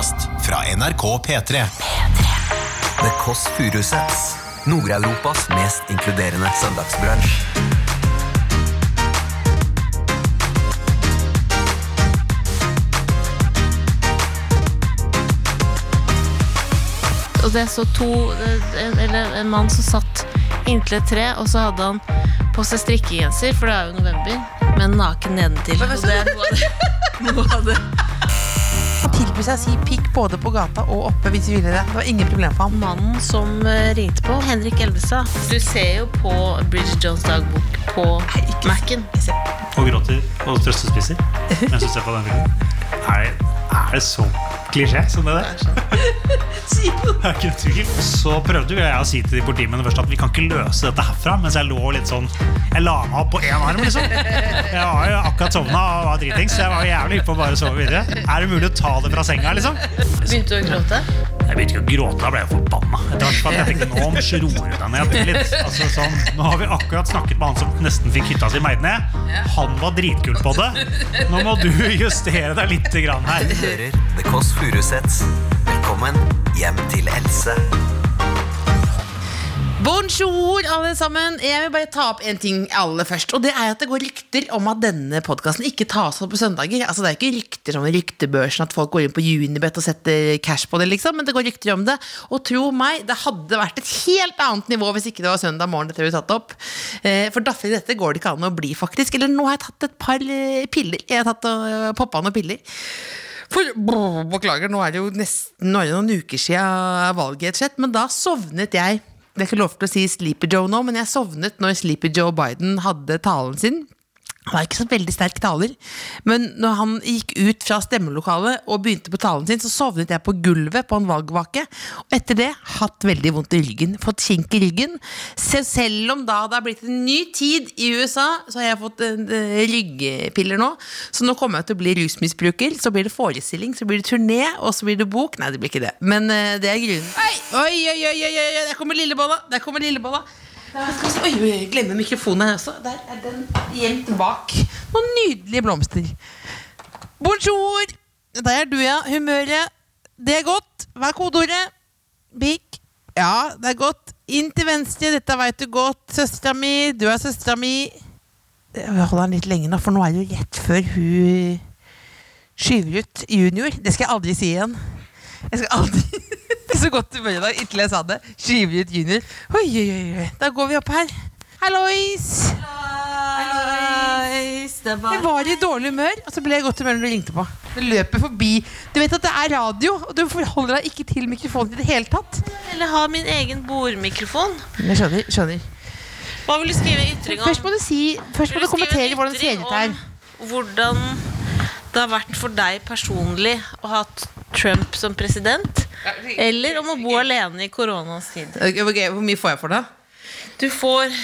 podkast fra NRK P3. The Kåss Furuseths. Nord-Europas mest inkluderende søndagsbransj. Og det så to Eller en mann som satt inntil et tre, og så hadde han på seg strikkegenser, for det er jo november, men naken nedentil. Og det er noe av det, noe med. Seg si pikk både på gata og oppe hvis vi ville det. Det var ingen problem for ham. Mannen som eh, ringte på, Henrik Elvestad. Du ser jo på Bridget Jones' dagbok på Mac-en. og gråter og trøstespiser mens du ser på den filmen. Er, det så klisjé som det der? Det er ikke tvil. Så prøvde jeg å si til de politimennene først at vi kan ikke løse dette herfra, mens jeg lå litt sånn Jeg la meg opp på én arm, liksom. Jeg var jo akkurat sovna og var dritings, så jeg var jævlig hypp på å bare sove videre. Er det mulig å ta det fra senga, liksom? Begynte du å gråte? Jeg begynte ikke å gråte, da ble jeg forbanna. Etter hvert, fall, jeg tenkte nå roer du deg ned litt. Altså, sånn, nå har vi akkurat snakket med han som nesten fikk hytta si meid ned. Han var dritkul på det. Nå må du justere deg litt grann her. Hører The Kåss Furuseths. Velkommen hjem til Else. Bonjour, alle sammen. Jeg vil bare ta opp en ting aller først. Og det er at det går rykter om at denne podkasten ikke tas opp på søndager. Altså Det er ikke rykter som ryktebørsen at folk går inn på Unibet og setter cash på det, liksom. Men det går rykter om det. Og tro meg, det hadde vært et helt annet nivå hvis ikke det var søndag morgen dette ble tatt opp. For For i dette går det ikke an å bli, faktisk. Eller nå har jeg tatt et par eh, piller. Jeg har tatt og poppa noen piller. For, brå, beklager, nå er det jo nesten nå er det noen uker siden valget, men da sovnet jeg. Det er ikke lov til å si Sleepy Joe nå, men jeg sovnet når Sleepy Joe Biden hadde talen sin. Han var ikke så veldig sterk taler, men når han gikk ut fra stemmelokalet og begynte på talen sin, så sovnet jeg på gulvet på en valgvake. Og etter det hatt veldig vondt i ryggen. Fått kink i ryggen. Selv om da det har blitt en ny tid i USA, så har jeg fått eh, ryggpiller nå. Så nå kommer jeg til å bli rusmisbruker. Så blir det forestilling, så blir det turné, og så blir det bok. Nei, det blir ikke det. Men eh, det er grunnen. Oi, oi, oi, oi, oi, der kommer lillebolla! Der kommer lillebolla. Oi, oi, glemmer mikrofonen her også. Der er den gjemt bak. Noen nydelige blomster. Bonjour! Der er du, ja. Humøret. Det er godt. Hva er kodeordet? Bik. Ja, det er godt. Inn til venstre. Dette veit du godt. Søstera mi. Du er søstera mi. Jeg holder den litt lenge nå, for nå er det jo rett før hun skyver ut junior. Det skal jeg aldri si igjen. Jeg skal aldri Det er så godt humør i dag inntil jeg sa det. Skyver ut junior. Oi, oi, oi. Da går vi opp her. Hallois! Hallois! Jeg var i dårlig humør, og så ble jeg i godt humør når du ringte på. Du løper forbi. Du vet at det er radio, og du forholder deg ikke til mikrofonen i det hele tatt. Eller ha min egen bordmikrofon. Jeg skjønner. skjønner. Hva vil du skrive ytring om? Først må du si Først må du, du kommentere hvordan det ser ut her. Hvordan det har vært for deg personlig å ha Trump som president. Eller om å bo alene i koronas tid. Ok, ok, Hvor mye får jeg for det? Du får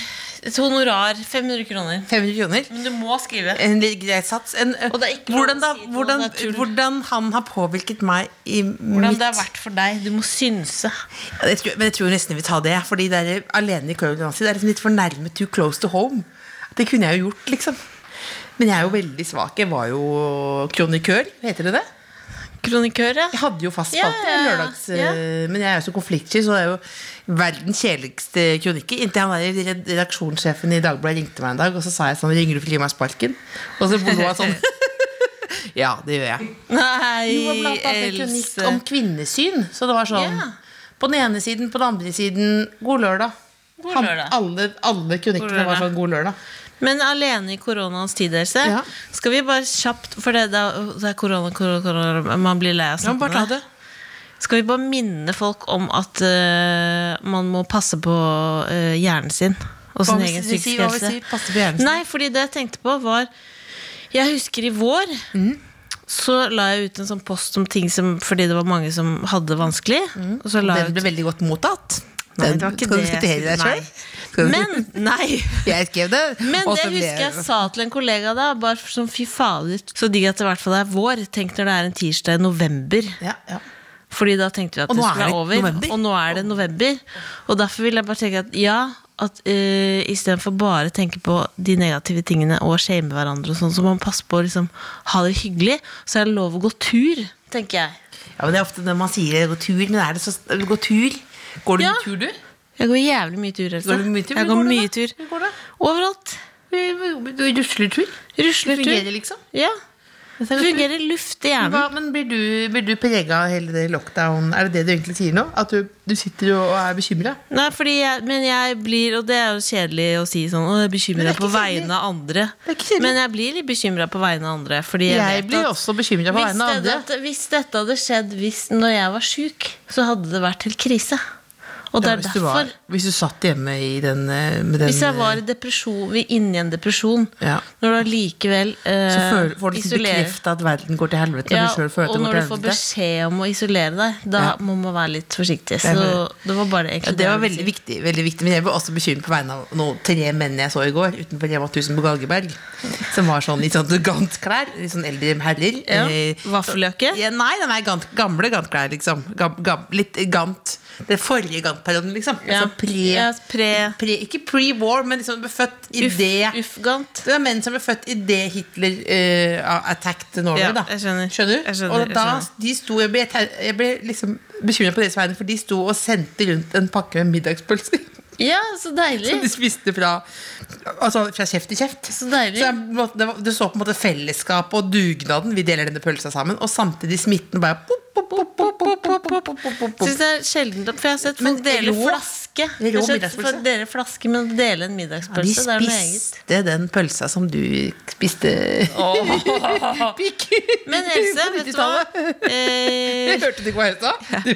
et honorar 500 kroner. 500 kroner? Men du må skrive. En grei sats. En, hvordan, da, si hvordan, hvordan han har påvirket meg i Hvordan mitt det har vært for deg. Du må synse. Ja, jeg tror, Men jeg tror nesten jeg vil ta det. Fordi det er alene i Corona det er liksom litt for nærme too close to home. Det kunne jeg jo gjort, liksom. Men jeg er jo veldig svak. Jeg var jo kronikør, heter det det? Kronikør, ja. Jeg hadde jo fast Ja, spalte ja, ja. lørdags, Ja. eh, men jeg er jo så konfliktsky, så det er jo verdens kjedeligste kronikker. Inntil han der redaksjonssjefen i Dagbladet ringte meg en dag, og så sa jeg sånn Ringer du for å gi meg sparken? Og så lo han sånn. ja, det gjør jeg. Nei, Jo, blant annet en kronikk om kvinnesyn. Så det var sånn Ja. På den ene siden, på den andre siden God lørdag. God Han- Alle, alle kronikkene var sånn God lørdag. Men alene i koronaens tid, Else, Ja. skal vi bare kjapt For det, det er det er korona, korona, korona, man blir lei av å Ja, snakke om det. Skal vi bare minne folk om at uh, man må passe på uh, hjernen sin og sin egen psykiske helse? passe på hjernen sin? Nei, fordi det jeg tenkte på, var Jeg husker i vår mm. så la jeg ut en sånn post om ting som Fordi det var mange som hadde det vanskelig. Og så la Den ble veldig godt mottatt. Nei, Den det var ikke skal du det diskutere deg sjøl? Men nei! Jeg skrev det. Men det husker jeg sa til en kollega da. Bare som fy fader, så digg at det i hvert fall er vår. Tenk når det er en tirsdag i november. ja, ja. Fordi da tenkte vi at det skulle være over. november. Og nå er det november. Og derfor vil jeg bare tenke at ja, at uh, istedenfor bare tenke på de negative tingene og shame hverandre og sånn, så må man passe på å liksom, ha det hyggelig. Så er det lov å gå tur, tenker jeg. Ja, men det er ofte når man sier gå tur, men er det så Gå tur? Går du Ja. tur, du? Jeg går jævlig mye tur. Else. Går du mye tur? Jeg Hvor går går du mye da? tur. Hvor går? Overalt. Du Rusler tur. Fungerer liksom? Ja. Det er. Fungerer luft i hjernen. Hva, men blir du, blir du prega av hele det lockdown? Er det det du egentlig sier nå? At du, du sitter og er bekymra? Nei, fordi jeg, men jeg blir, og det er jo kjedelig å si sånn Å, jeg bekymrer Men det er meg på ikke kjedelig. vegne av andre. Det er ikke kjedelig. Men jeg blir litt bekymra på vegne av andre. Fordi jeg, Jeg vet blir at også bekymra på hvis, vegne av det, andre. at, hvis dette hadde skjedd hvis, når jeg var sjuk, så hadde det vært helt krise. Og det er hvis, du derfor. var, hvis du satt hjemme i den, eh, med den Hvis jeg var i depresjon, vi- inni en depresjon, Ja. når du allikevel eh, Så føler, får du liksom isolerer- bekrefta at verden går til helvete. ja, og, du selv føler at og den når du får beskjed om å isolere deg, da Ja. må man være litt forsiktig. Så det var bare Ja, det var veldig viktig, veldig viktig. Men jeg ble også bekymret på vegne av noen tre menn jeg så i går utenfor Rema 1000 på Galgeberg. Som var sånn i sånn gantklær. Litt sånn eldre herrer. Ja, Eh, Vaffeljakke? Ja, nei, gant, gamle gantklær, liksom. Gam, gam, litt gant. Det forrige gantperioden, liksom. Ja, Altså pre, ja, pre- pre, ikke pre-war, men liksom ble født i Uff, det Uffgant. Det var menn som ble født i det Hitler uh, attacked Norway. Ja, da. jeg skjønner. Skjønner du? Jeg skjønner, og da, de sto, jeg ble, jeg ble liksom bekymret på deres vegne, for de sto og sendte rundt en pakke med middagspølser. Ja, så deilig. Som de spiste fra Altså fra kjeft til kjeft. Så deilig. jeg, på det, var, det så på en måte fellesskapet og dugnaden. Vi deler denne pølsa sammen. Og samtidig smitten bare pop, pop, pop, pop, pop, pop, pop, pop, pop, pop. Synes det er sjeldent, for jeg har sett folk dele rå- flaske. rå Jeg middagspølse? dele flaske, men dele en De middagspølse, det er noe eget. spiste den pølsa som du spiste oh. Men Else, vet du hva? 90-tallet. Eh, Hørte du ikke hva jeg sa? Du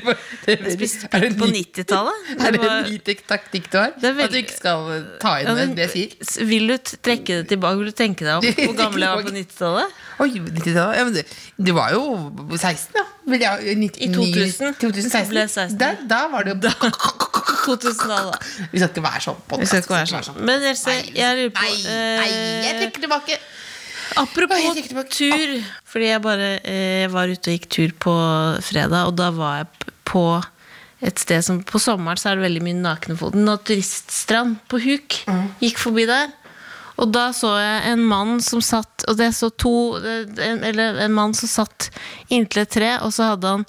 det- spiste er pikk på 90-tallet. Er Det en ny taktikk du har? Veldig- At du ikke skal ta inn Ja, men, det jeg sier? Vil du trekke det tilbake? Vil du tenke deg om hvor gammel jeg var på 90-tallet? Oi, 90-tallet. Ja, men du, du var jo 16, da. Ja, i 19- I 2000. 2016. 16. Da, da var det jo 2000-tallet. Vi skal ikke være sånn på podkast. skal sånn. Men Else, jeg lurer på Nei, nei, jeg eh, trekker tilbake. Apropos jeg tilbake. tur. Fordi jeg bare jeg var ute og gikk tur på fredag, og da var jeg på et sted som På sommeren så er det veldig mye nakne folk. Naturiststrand på Huk. Gikk forbi der. Og da så jeg en mann som satt Og det så to en, Eller en mann som satt inntil et tre, og så hadde han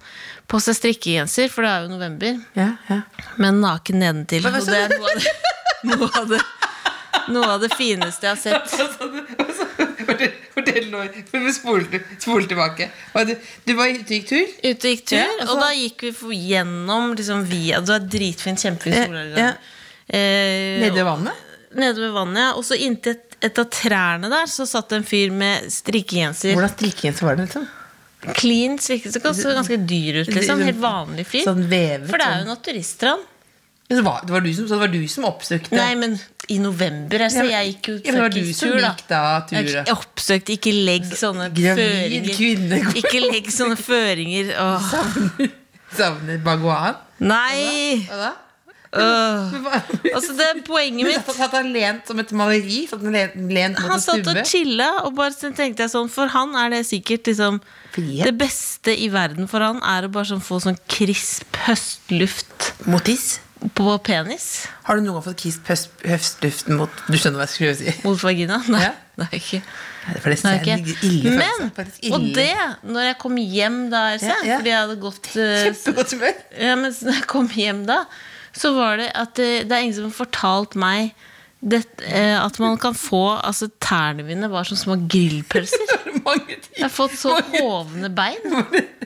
på seg strikkegenser, for det er jo november, Ja, ja. men naken nedentil. Og det er noe av det, noe av det, noe av det fineste jeg har sett. Fortell, fortell nå. Spol, spol tilbake. Du, du var ute og gikk tur? Ute og gikk tur, Ja, altså- og da gikk vi gjennom liksom, via Det var dritfint, kjempefin solnedgang. ja. Eh, ved vannet? Nede ved vannet, ja. Og så inntil et, et av trærne der så satt en fyr med strikkegenser. Hvordan strikkegenser var det? liksom? Clean strikkegenser. Så ganske, dyr ut, liksom. Helt vanlig fyr. Sånn vevet? For det er jo sånn. naturiststrand. Det, var, det, var du som, så det var du som oppsøkte Nei, men i november, altså. Jeg gikk jo ja, var du som da. gikk da Jeg oppsøkte ikke legg sånne Gravid føringer. Ikke legg sånne føringer. Åh. Savner, savner baguan? Nei! Hva da? Hva Men hva- Altså, det er poenget mitt. Satt han lent som et maleri? Lent, lent Han satt og chilla, og bare tenkte jeg sånn For han er det sikkert liksom Frihet. Det beste i verden for han er å bare sånn få sånn krisp høstluft Mot tiss? på penis. Har du noen gang fått krisp høst, høstluften mot Du skjønner hva jeg skulle si? Mot vagina? Nei. Ja. det er ikke. Det er ikke. Men, og det, når jeg kom hjem da, Else, Ja, ja. fordi jeg hadde gått eh, Kjempegodt humør. Ja, men når jeg kom hjem da, så var det at det, det er ingen som har fortalt meg det, eh, at man kan få Altså, tærne mine var som små grillpølser. Jeg har fått så hovne bein.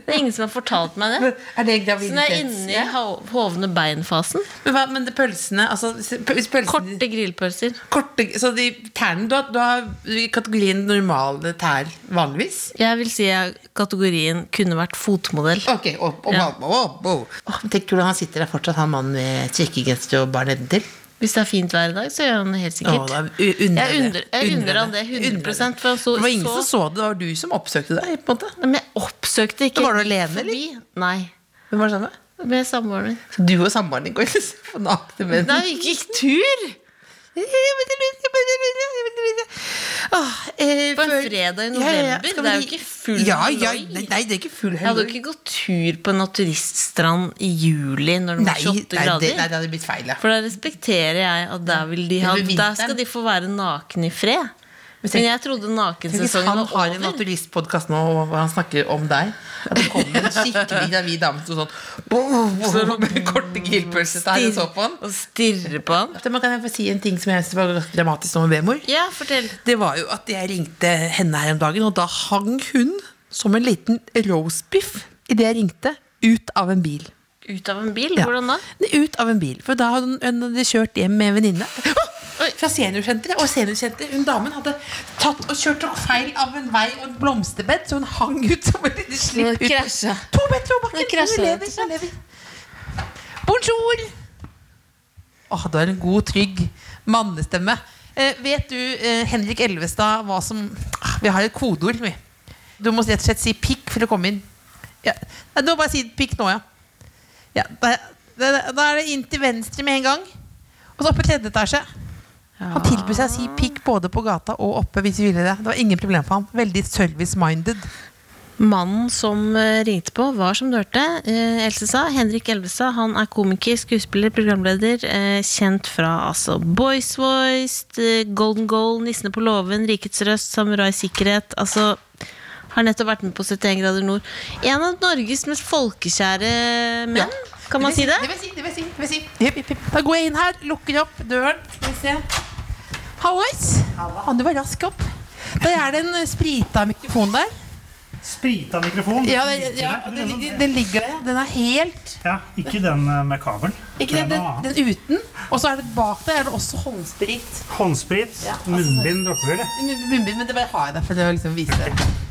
Det er ingen som har fortalt meg det. Er det Så når jeg er inne i ho- hovne bein-fasen Men, hva, men det pølsene altså, hvis pølsene Korte grillpølser. korte, Så de tærne du har, du har i kategorien normale tær vanligvis? Jeg vil si at kategorien kunne vært fotmodell. Ok, og, og, Ja. og, og, og. Åh, men Tenk hvordan han sitter der fortsatt, han mannen med strikkegenser og bar nedentil. Hvis det er fint vær i dag, så gjør han det helt sikkert. da det Jeg undrer, jeg unner han det 100%, for så- det var ingen så- som så det, det var du som oppsøkte deg. på en måte Men jeg oppsøkte ikke Var du alene, forbi. Nei. Hvem var det sammen med? Med samboeren min. Så du og samboeren din går på nakne menn? Nei, vi gikk tur! Åh, eh, På en fredag i november? ja, ja. november? Det er jo ikke full ja, halloi. nei, nei, det er ikke full Jeg hadde jo ikke gått tur på en naturiststrand i juli når det var 28 nei, grader. det, nei, det hadde blitt feil. Ja. For da respekterer jeg at der, vil de ha, der skal de få være nakne i fred. Men jeg trodde nakensesongen var over. han har en over. naturistpodkast nå hvor han snakker om deg At det kommer en skikkelig gravid dame som sånn boom, boom, med korte grillpølser der og så på han. Og stirrer på han. Så kan jeg få si en ting som jeg synes var dramatisk med B-mor? Ja, fortell. Det var jo at jeg ringte henne her om dagen, og da hang hun som en liten roastbiff idet jeg ringte, ut av en bil. Ut av en bil? Ja. Hvordan da? Ut av en bil. For da hadde hun, hun kjørt hjem med en venninne. Fra seniorsenteret. Og seniorsenteret, hun damen hadde tatt og kjørt feil av en vei og et blomsterbed, så hun hang ut som et lite slipp ut. krasja. To meter over bakken. Hun og lever. Hun lever. Bonjour! Åh, du har en god, trygg mannestemme. Eh, vet du, eh, Henrik Elvestad, hva som ah, Vi har et kodeord. Du må rett og slett si pikk for å komme inn. Ja. Du må bare si pikk nå, ja. Ja da, da, er det inn til venstre med en gang. Og så oppe i tredje etasje. Han tilbød seg å si pikk både på gata og oppe hvis vi ville det. Det var ingen problem for ham. Veldig service-minded. Mannen som eh, ringte på, var som du hørte, eh, Else sa, Henrik Elvestad. Han er komiker, skuespiller, programleder. Eh, kjent fra altså Boys Voice, eh, Golden Goal, Nissene på låven, Rikets røst, Samurai Sikkerhet. Altså har nettopp vært med på 71 grader nord. En av Norges mest folkekjære menn, kan man si det? Det vil si, det vil si. Det vil si. Hipp, hipp, hipp. Da går jeg inn her, lukker opp døren. Skal vi se. Hallois! Han, du var rask opp. Da er det en sprita mikrofon der. Sprita mikrofon. Ja, det, ja den, den, ligger der. Den er helt Ja, ikke den eh, med kabelen. Ikke den, den, den uten. Og så er det bak der er det også håndsprit. Håndsprit. Ja, altså- Munnbind dropper vi, eller? Munnbind, men det bare har jeg der for å liksom vise det.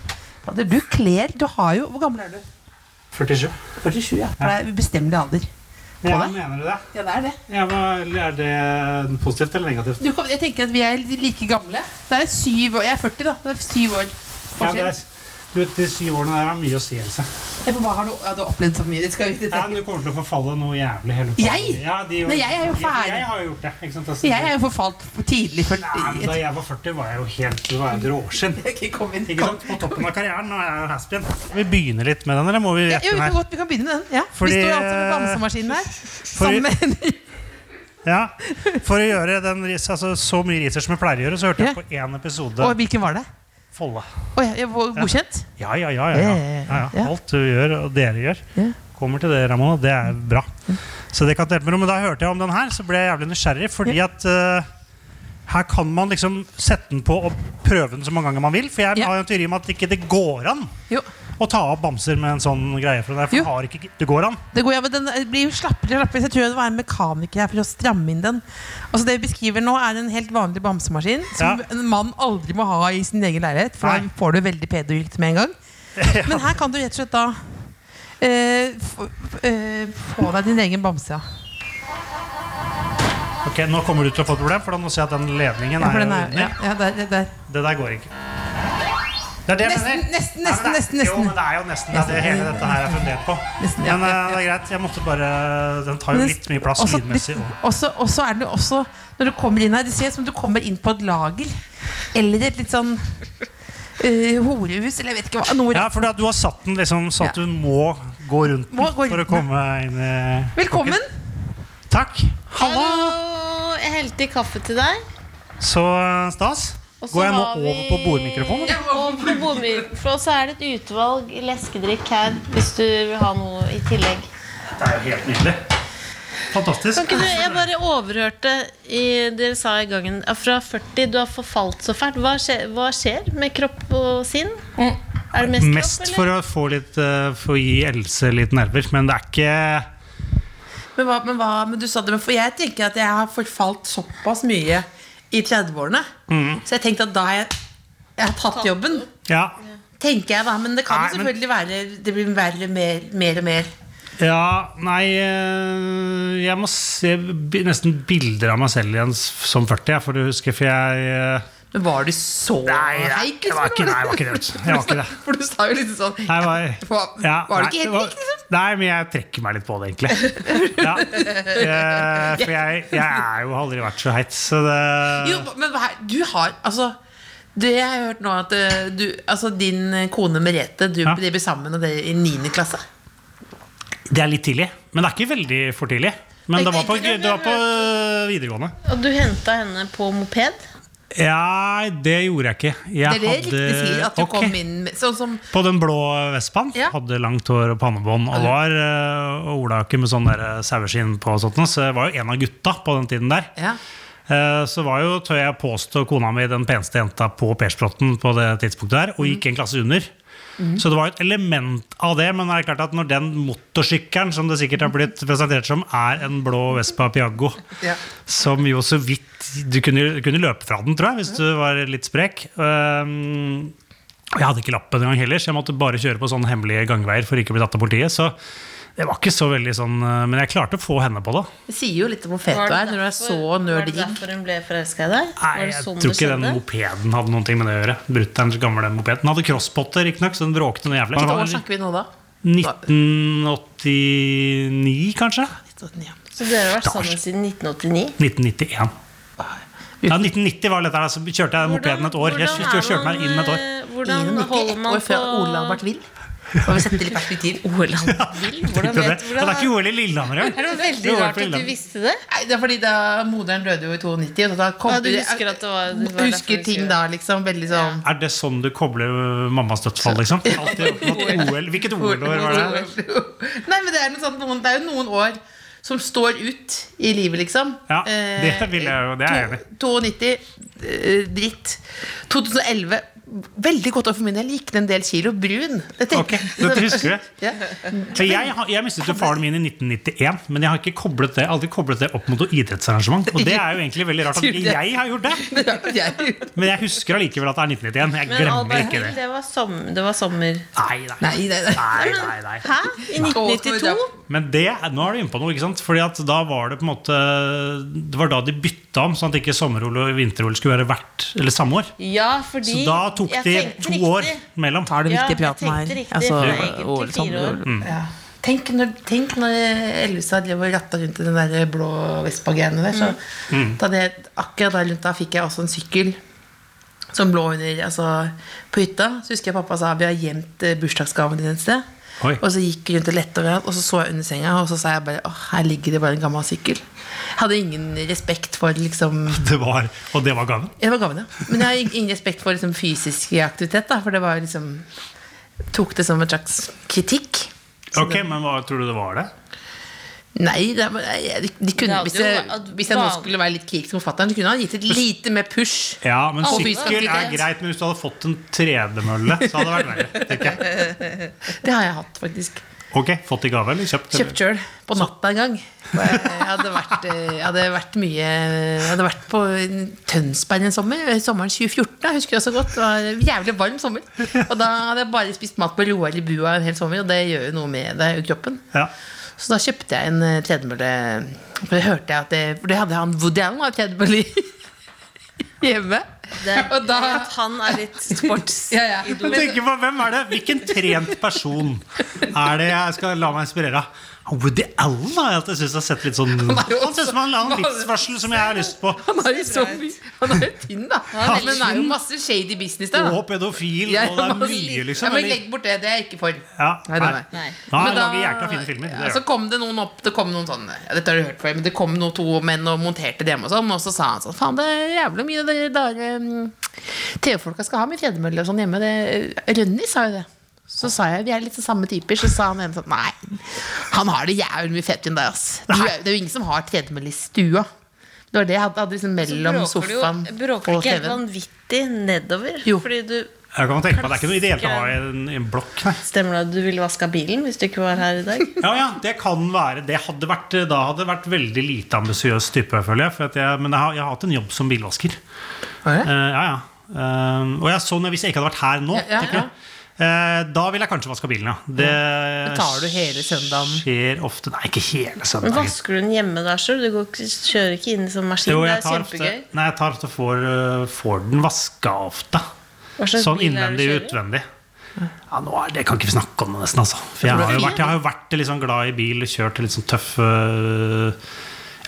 Fader, Du kler Du har jo Hvor gammel er du? 47. 47, ja. For det er ubestemmelig alder. På Ja, deg? mener du det? Ja, det er det. Ja, hva, er det positivt eller negativt? Du, jeg tenker at vi er like gamle. Det er syv år. Jeg er 40, da. Det er syv år. Ja, forskjell. er, du vet, De syv årene der har mye å si, Else. Jeg bare, har du, har du opplevd så mye? Det skal vi ikke Ja, du kommer til å forfalle noe jævlig. Hele tiden. Jeg? Ja, de, Nei, jeg er jo ferdig. Jeg, jeg har jo gjort det. Ikke sant? Altså, Jeg er jo forfalt tidlig for Nei, men Da jeg var 40, var jeg jo helt Du var jo et råskinn. Ikke sant? På toppen av karrieren. Nå er jeg jo haspien. Vi begynner litt med den, eller må vi Ja, rette den her? godt vi kan begynne med den. Ja. Fordi, vi står altså med bamsemaskinen her. Sammen med Ja, For å gjøre den, altså, så mye research som jeg pleier å gjøre, så hørte jeg på én episode Og hvilken var det? Folle. Oh, ja, godkjent? Ja, ja, ja. ja, ja. ja, ja. Alt du gjør, og dere gjør, kommer til det, Ramona. Det er bra. Så det kan hjelpe meg. Men da hørte jeg om den her, så ble jeg jævlig nysgjerrig. Fordi at eh, her kan man liksom sette den på og prøve den så mange ganger man vil. For jeg Ja. har jo en teori om at ikke det går an Jo. å ta opp bamser med en sånn greie. For for har ikke, det går an. Det, går, ja, men den blir jo slappere og slappere, så jeg tror det var en mekaniker her for å stramme inn den. Altså Det vi beskriver nå, er en helt vanlig bamsemaskin som Ja. en mann aldri må ha i sin egen leilighet, for Nei. da får du veldig pedogykt med en gang. Men her kan du rett og slett da eh, få, eh, få deg din egen bamse. Ja. Ok, Nå kommer du til å få et problem, for da ser jeg at den ledningen Ja, er den er, ja, ja, der, der. Det der går ikke. Det er det jeg Nesten, mener. nesten, nesten, nesten, Jo, men det er jo nesten det, det hele dette her er fundert på. Nesten, Men eh, det er greit. Jeg måtte bare Den tar jo litt mye plass også lydmessig. Også, også- er det også Når du kommer inn her, det ser ut som du kommer inn på et lager. Eller et litt sånn uh, horehus, eller jeg vet ikke hva. Nord. Ja, for da, du har satt den liksom så at du må gå rundt Må gå for å komme inn i Velkommen! Takk. Halla. Hallo! Jeg helte i kaffe til deg. Så eh, stas. Og Går jeg nå vi- over på bordmikrofonen? Ja, over på bordmikrofonen. For så er det et utvalg leskedrikk her, hvis du vil ha noe i tillegg. Det er jo helt nydelig. Fantastisk. Kan ikke du, jeg bare overhørte i, Dere sa i gangen ja, Fra 40, du har forfalt så fælt. Hva skjer, hva skjer med kropp og sinn? Er det mest, Mest kropp, for å få litt eh, For å gi Else litt nerver. Men det er ikke Men, hva, men, hva, men du sa det, men for jeg tenker at jeg har forfalt såpass mye i 30-årene. Mm. Så jeg tenkte at da har jeg, jeg har tatt jobben. Ja. Tenker jeg da, Men det kan Nei, jo men- selvfølgelig være Det blir verre mer, mer og mer. Ja, nei eh, Jeg må se nesten bilder av meg selv igjen som 40, jeg, for du husker, for jeg eh, var du så heik? jeg var ikke, nei, jeg var ikke det. Jeg var ikke det. For du sa jo litt sånn Nei, var, ja, var nei, ikke helt likt, liksom? Nei, men jeg trekker meg litt på det, egentlig. Ja. Eh, For jeg, jeg er jo aldri vært så heit, så det Jo, men du har Altså du, jeg har hørt nå at eh, du, altså Din kone Merete Du Ja. De blir sammen og det i 9. klasse. Det er litt tidlig. Men det er ikke veldig for tidlig. Men det var på, det var på øh, videregående. Og du henta henne på moped? Ja, det gjorde jeg ikke. Jeg Det er ryktene sier, at du okay. kom inn med Sånn som På den blå Vespaen. Ja. Hadde langt hår og pannebånd og var uh, olaker med sånn eh, saueskinn på. og sånt, så jeg var jo en av gutta på den tiden der. Ja. Eh, Så var jo, tør jeg påstå, kona mi den peneste jenta på Persbråten på det tidspunktet der, og gikk en klasse under. Så det var et element av det, men det er klart at når den motorsykkelen, som det sikkert har blitt presentert som, er en blå Vespa Piago, Ja. som jo så vidt Du kunne, kunne løpe fra den, tror jeg, hvis du var litt sprek. Um, jeg hadde ikke lappen engang heller, så jeg måtte bare kjøre på sånne hemmelige gangveier for ikke å bli tatt av politiet. Så det var ikke så veldig sånn uh, Men jeg klarte å få henne på det. Det sier jo litt om hvor fet du er når du er så Var det derfor hun ble forelska i deg? Nei, jeg sånn tror ikke den mopeden hadde noe med det å gjøre. Brutterens gamle moped. Den hadde crosspotter, riktignok, så den bråkte noe jævlig. Hvilket år snakker vi nå, da? 1989, kanskje? Ja. Så dere har vært sammen siden 1989? 1991. Ja, 1990 var dette, her, så kjørte jeg mopeden et år. Jeg hvordan kjørte, meg inn et år. eh, Hvordan holder man på før Ole hadde vært vill. Vi sette det i perspektiv. Oland Vill? Hvordan vet Og det er ikke OL i Lillehammer engang. Er det veldig rart at du visste det? Nei, det er fordi da moderen døde jo i 92, og da kom Ja, du husker at det var- det var Husker ting da, liksom. Veldig sånn Er det sånn du kobler mammas dødsfall, liksom? Alltid OL. Hvilket OL-år var det? Nei, men det er, noe sånt, noen, det er jo noen år som står ut i livet, liksom. Ja, det vil jeg jo- det er jeg enig i. 92, eh, dritt. 2011, veldig godt år for min del. Gikk ned en del kilo. Brun. Jeg tenker- Ok, dette husker du. Ja. Jeg, jeg mistet jo faren min i 1991, men jeg har ikke koblet det, aldri koblet det opp mot noe idrettsarrangement. Og det er jo egentlig veldig rart at ikke jeg har gjort det. Men jeg husker allikevel at det er 1991. Jeg glemmer ikke det. det var, som, det var sommer. Nei, nei. Nei, nei, nei. Hæ? I 1992? Men det, nå er du inne på noe, ikke sant? Fordi at da var det på en måte Det var da de bytta om, sånn at ikke sommer-OL og vinter-OL skulle være hvert Eller samme år. Ja, fordi Så da tok de to riktig. år mellom. Tar det Ja, viktig jeg praten her? tenkte riktig, Altså, OL, fire år. sommer-OL. Ja. Tenk når, tenk når Elvestad drev og ratta rundt i den der blå Vespa-greiene der. Så Mm. da det, akkurat der rundt da fikk jeg også en sykkel som lå under altså, på hytta. Så husker jeg pappa sa vi har gjemt eh, bursdagsgaven din et sted. Oi. Og så gikk jeg rundt og lette overalt, og så så jeg under senga, og så sa jeg bare åh, her ligger det bare en gammel sykkel. Jeg hadde ingen respekt for liksom Det var, og det var gaven. det var gaven, ja. Men jeg har ingen respekt for liksom, fysisk aktivitet, da, for det var liksom Tok det som en slags kritikk. Så Ok, det, Men hva tror du det var, det? Nei, det, jeg- de, de kunne, Det hvis, jeg, hvis jeg nå skulle være litt kritisk mot fatter'n, kunne han gitt et lite mer push. Ja, men sykkel er greit, men hvis du hadde fått en tredemølle, så hadde det vært verre. jeg. Det har jeg hatt, faktisk. Ok, Fått i gave, eller kjøpt? Kjøpt sjøl. På natta en gang. Jeg jeg hadde vært, eh, jeg hadde vært mye Jeg hadde vært på Tønsberg en sommer. Sommeren 2014. Jeg husker det så godt. Det var en jævlig varm sommer. Og da hadde jeg bare spist mat på Roar i bua en hel sommer, og det gjør jo noe med deg og kroppen. Ja. Så da kjøpte jeg en eh, tredemølle. For det hørte jeg at det, For det hadde han Woody Allen har tredemølle hjemme. Det Og da- at han er litt sportsidol. Ja, ja. Tenker på, hvem er det? Hvilken trent person er det jeg skal la meg inspirere av? Woody Allen har jeg alltid syntes har sett litt sånn Han er jo ser ut som han har en også- livsvarsel som jeg har lyst på. Han er jo så Han er jo tynn, da. er Men det er jo masse shady business der. da. Og pedofil, Ja, og det er mye, liksom. Ja, men legg bort det. Det er jeg ikke for. Ja, Nei, nei, nei. Nei. Men da- lager jækla fine filmer. Ja, så kom det noen opp Det kom noen sånne ja, Dette har du hørt før, men det kom noen to menn og monterte det hjemme og sånn. Og så sa han sånn Faen, det er jævlig mye det der um, TV-folka skal ha med tredemølle og sånn hjemme. Det, Rønni sa jo det. Så sa jeg vi er litt samme typer. Så sa han ene sånn Nei, han har det jævlig mye fett enn deg, ass. Du, er- det er jo ingen som har tredemølle i stua. Det var det jeg hadde, hadde liksom mellom sofaen Bråker du ikke helt TV-en. vanvittig nedover? Jo. Fordi du Jeg kan tenke på, Det er ikke noe ideelt å ha en, en blokk, nei. Stemmer det at du ville vaska bilen hvis du ikke var her i dag? Ja, ja, det kan være. Det hadde vært, da hadde det vært veldig lite ambisiøs type, føler jeg. For at jeg men jeg har, jeg har hatt en jobb som bilvasker. Uh. Eh, ja, ja. Uh, og jeg så når, hvis jeg ikke hadde vært her nå, Ja, ja, eh, da ville jeg kanskje vaska bilen, ja. Det Betaler tar du hele søndagen? skjer ofte Nei, ikke hele Men søndagen. Vasker du den hjemme der, sjøl? Du går kjører ikke inn som maskin? Jo, det er tar ofte, kjempegøy. nei, jeg tar ofte får, får den vaska ofte. Sånn innvendig og utvendig. Ja, nå er, Det kan ikke vi snakke om det nesten, altså. For jeg har jo vært, jeg har jo vært sånn glad i bil, kjørt litt sånn tøff øh,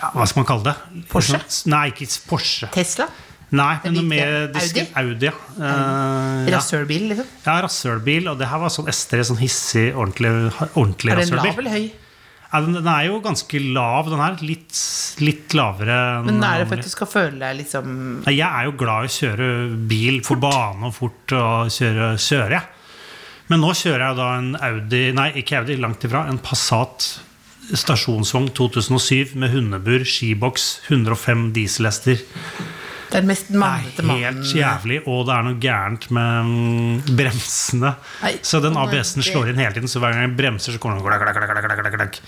ja, Hva skal man kalle det? Porsche? Sånn- Nei, ikke Porsche. Tesla? Nei, men noe med mer Audi. Audi. ja. Uh, ja. Rasshølbil, liksom? ja, rasshølbil. Og det her var sånn S3, sånn hissig, ordentlig, ordentlig Er den lav eller høy? Ja, den, den er jo ganske lav, den her. Litt, litt lavere Men er det for at du skal føle deg liksom Nei, Jeg er jo glad i å kjøre bil på bane og fort og kjøre, kjøre jeg. Men nå kjører jeg da en Audi, nei ikke Audi, langt ifra, en Passat stasjonsvogn 2007 med hundebur, skiboks, 105 dieselhester. Den mest Det mannete mannen helt jævlig, og det er noe gærent med mm, bremsene. Nei. Så den ABS-en slår inn hele tiden, så hver gang jeg bremser, så kommer den klakk, klakk, klakk, klakk, klakk, klakk.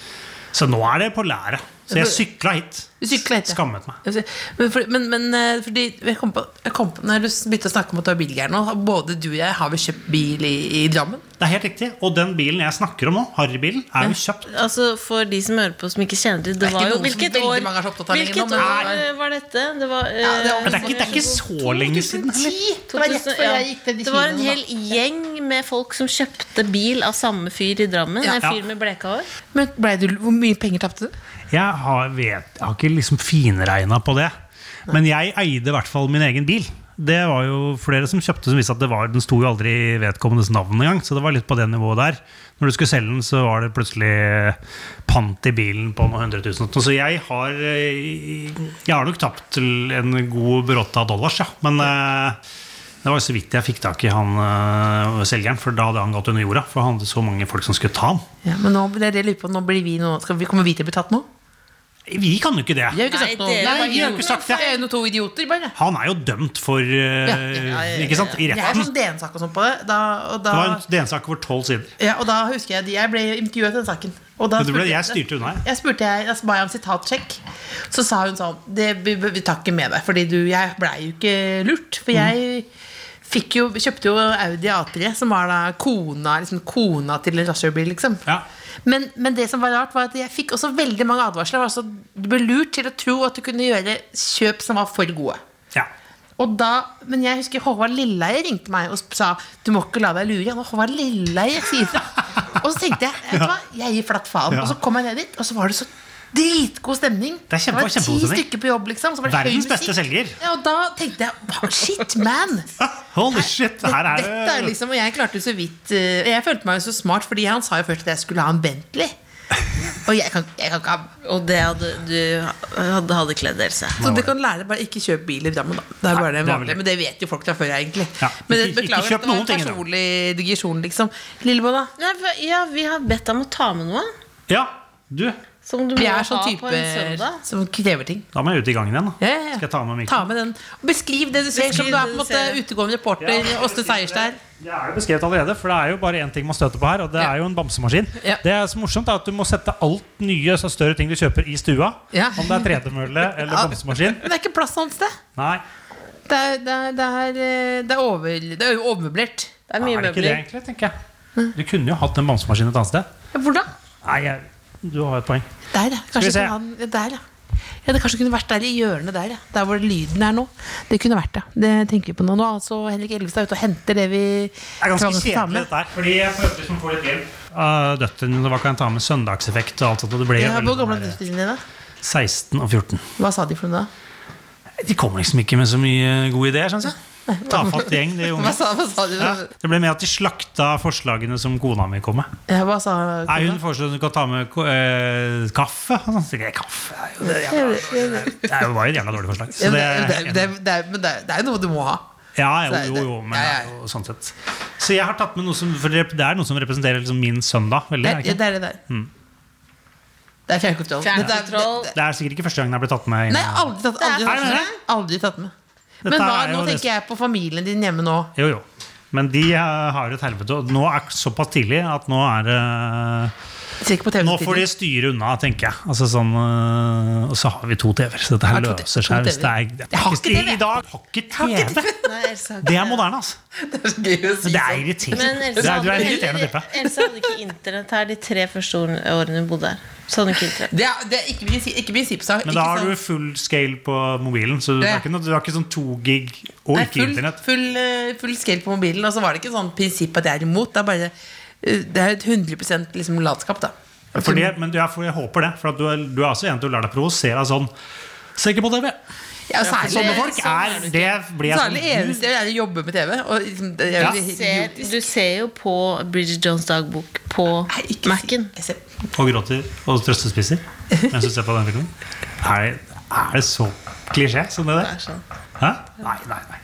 Så nå er det på læret. Så jeg sykla hit. hit. Skammet meg. Men, for, men, men eh, fordi jeg kom på, jeg kom på Når du begynte å snakke om at du er bilgæren nå, Både du og jeg har vel kjøpt bil i, i Drammen. Det er helt riktig. Og den bilen jeg snakker om nå, Harrybilen, er jo kjøpt Altså For de som hører på som ikke kjenner til det, Det var jo Hvilket år, hvilket nå, år eh, var dette? Det var, eh, Ja, det er Men det er ikke, det er ikke så lenge siden 2010. Det var rett før ja. jeg gikk til de Det var en hel gjeng med folk som kjøpte bil av samme fyr i Drammen. Ja. En fyr med bleka hår. Men ble du, Hvor mye penger tapte du? Jeg har, vet, jeg har ikke liksom finregna på det. Men jeg eide i hvert fall min egen bil. Det var jo flere som kjøpte som visste at det var, den sto jo aldri i vedkommendes navn engang. Så det var litt på det nivået der. Når du skulle selge den, så var det plutselig pant i bilen på noen hundre tusen. Så jeg har eh, Jeg har nok tapt til en god bråta dollars, ja. Men eh, det var jo så vidt jeg fikk tak i han eh, selgeren, for da hadde han gått under jorda. For han hadde så mange folk som skulle ta han. Ja, men nå, det er det jeg lurer på, nå blir vi nå, skal vi, Kommer vi til å bli tatt nå? Vi kan jo ikke det. Vi har ikke Nei, sagt noe. Nei, var vi har ikke idioter. sagt det. Er jo to idioter, bare. Han er jo dømt for uh, Ja, Ikke sant? I Det er retten. sånn DN-sak og sånn på det. Da, og, da, Det var en DN-sak over tolv sider. ja, og da husker jeg Jeg ble intervjuet i den saken. Og da ble, spurte jeg styrte unna. jeg. Jeg spurte jeg, jeg ba jeg om sitatsjekk. Så sa hun sånn det, vi, vi tar ikke med deg, Fordi du, jeg blei jo ikke lurt. For jeg fikk jo, kjøpte jo Audi A3, som var da kona, liksom, kona til en rasshølbil. Liksom. Ja. Men, men det som var rart, var at jeg fikk også veldig mange advarsler. Altså, du ble lurt til å tro at du kunne gjøre kjøp som var for gode. Ja. Da, men jeg husker Håvard Lilleheie ringte meg og sa Du må ikke la deg lure. Og Håvard Lilleheie sier det. Og så tenkte jeg hva, jeg gir flatt faen. Og så kom jeg ned dit, og så var det så dritgod stemning. Det er kjempe- var ti stykker på jobb, liksom. Så var det høy Verdens musikk. beste selger. Ja, og da tenkte jeg Shit, man! Holy shit, her er Dette er det liksom, Og jeg klarte så vidt eh, Jeg følte meg jo så smart, fordi han sa jo først at jeg skulle ha en Bentley. Og jeg kan, jeg kan ikke ha Og det hadde du hadde, hadde kledd Else. Så du kan lære deg bare ikke kjøp bil i Drammen, da. Det er bare det det vanlige, men det vet jo folk fra før, egentlig. Ja, Men det, ikke- ikke beklager, kjøp det var en personlig digresjon, liksom. Lillebo, da? Ja, vi har bedt deg om å ta med noe. Ja, du. Som du må er ha sånn på en søndag. som krever ting. Da må jeg ut i gangen igjen. da. Ja, ja, ja. Skal jeg ta med Ta med den. Beskriv det du ser, Beskriv som du er på en måte utegående reporter. Åste Seierstad. Det er jo beskrevet allerede, for det er jo bare én ting man støter på her, og det Ja. er jo en bamsemaskin. Ja. Det er så morsomt er at du må sette alt nye, så større ting du kjøper, i stua. Ja. Om det er tredemølle eller Ja. bamsemaskin. Men det er ikke plass noe sted. Nei, Det er, det er, det er, eh, det er, over, det er jo overmøblert. Det er mye er det ikke det, egentlig, tenker jeg. Du kunne jo hatt en bamsemaskin et annet sted. Ja, hvor da? Nei, jeg, du har et poeng. Der, ja. Kanskje han, ja, der, ja. ja. Det kanskje kunne vært der i hjørnet der, ja. Der hvor lyden er nå. Det kunne vært det. Det tenker vi på nå. Nå er altså Henrik Elvestad ute og henter det vi Det er ganske kjedelig dette her. Fordi jeg føler liksom får få litt hjelp av døtrene. Hva kan jeg ta med søndagseffekt og alt sånt. Og det ble Ja, hvor gamle er døtrene dine? da? 16 og 14. Hva sa de for noe da? De kom liksom ikke med så mye gode ideer, syns jeg. Tafatt gjeng, de Hva unge. sa, hva sa du? Ja, det ble med at de slakta forslagene som kona mi kom med. Ja, hva sa Nei. Hun foreslo at du kan ta med ko- eh, kaffe. Og sånn. Så kaffe er jo, det, jævla, det er jo et jævla dårlig forslag. Så men det, det, det, det, det, er- men det, er- det er jo noe du må ha. ja, jo, jo, jo, men ja, det ja. er jo sånn sett. Så jeg har tatt med noe som For det det er noe som representerer liksom min søndag veldig. Det, det det er det der. Det er fjernkontroll. Fjernkontroll. Det, det, Det er sikkert ikke første gang den er blitt tatt med. nei, aldri tatt, aldri, Det er med. aldri tatt med. Men hva, nå tenker jeg på familien din hjemme nå. Jo, jo. Men de eh, har et helvete. Og nå er det såpass tidlig at nå er det Nå får de styre unna, tenker jeg. Altså sånn, øh, og så har vi to TV-er, så dette her løser seg. Hvis det er, det er Jeg har ikke TV. I dag har ikke TV! Det er moderne, altså. Det er så gøy å si det er sånn. irriterende. Men Det er, du er en irriterende type. Else hadde ikke internett her de tre første årene hun bodde her. Så hadde hun ikke. Det er, det er ikke, prinsi- ikke sipsa. Men da har du full scale på mobilen, så du Det- har ikke, noe, du har ikke sånn to gig og Nei, ikke full, internett. full, eh, full scale på mobilen. Og så var det ikke sånn prinsipp at jeg er imot. Det er bare Det er et 100% liksom latskap, da. Fordi, men du for jeg håper det. For at du, er, du er også en til å lære deg provosere av sånn Se ikke på TV! Ja, særlig, Sånne folk er Det blir Særlig sånn eneste jeg gjør, er å jobbe med TV. Og liksom, det Ja. jo ser, du ser jo på Bridget Jones' dagbok på Mac-en. Og gråter og trøstespiser mens du ser på den filmen. Er, er det så klisjé som det Det er sånn. Hæ? Nei, nei, nei.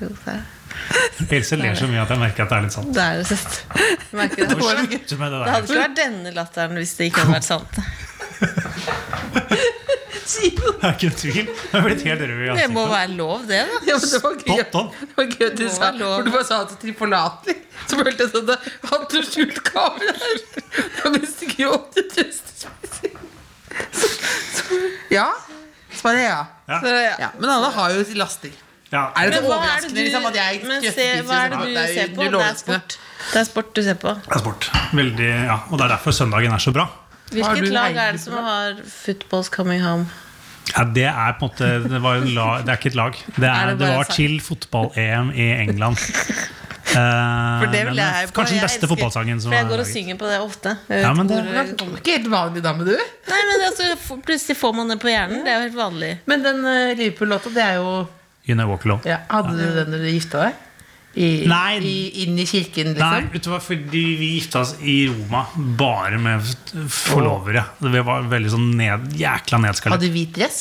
Else ler så mye at jeg merker at det er litt sant. Det er det sant. Det. Det Det hadde ikke vært denne latteren hvis det ikke hadde vært sant. Det er ikke en tvil. Jeg er blitt helt rød i Det må være lov, det, da. Ja, det var gøy. Det var gøy du sa. For du bare sa det tilforlatelig. Så følte jeg sånn at Hadde du skjult kamera der? Og mens du gråt i trøstespiser. Ja. Svaret er ja. Ja. Så, ja. ja. Men alle har jo laster. Ja. Er det Men så er det overraskende du, liksom, at jeg men se, hva er det du du er ser på? Det er sport. Det er sport du ser på. Det er sport. Veldig, ja. Og det er derfor søndagen er så bra. Hvilket lag er det som har Footballs Coming Home? Ja, det er på en måte Det, var det er ikke et lag. Det, Er er, det det var til fotball-EM i England. For det vil jeg på. Kanskje den beste fotballsangen som For jeg går og synger på det ofte. Ja, men det- hvor Det er ikke helt vanlig da med du. Nei, men det, altså, Plutselig får man det på hjernen. Det er jo helt vanlig. Men den uh, Liverpool-låta, det er jo You Walk Alone. ja, Hadde du den da du gifta deg? I, Nei. i, inn i kirken, Nei, liksom? du hva, fordi vi gifta oss i Roma bare med forlovere. Vi var veldig sånn ned, jækla nedskalert. Hadde du hvit dress?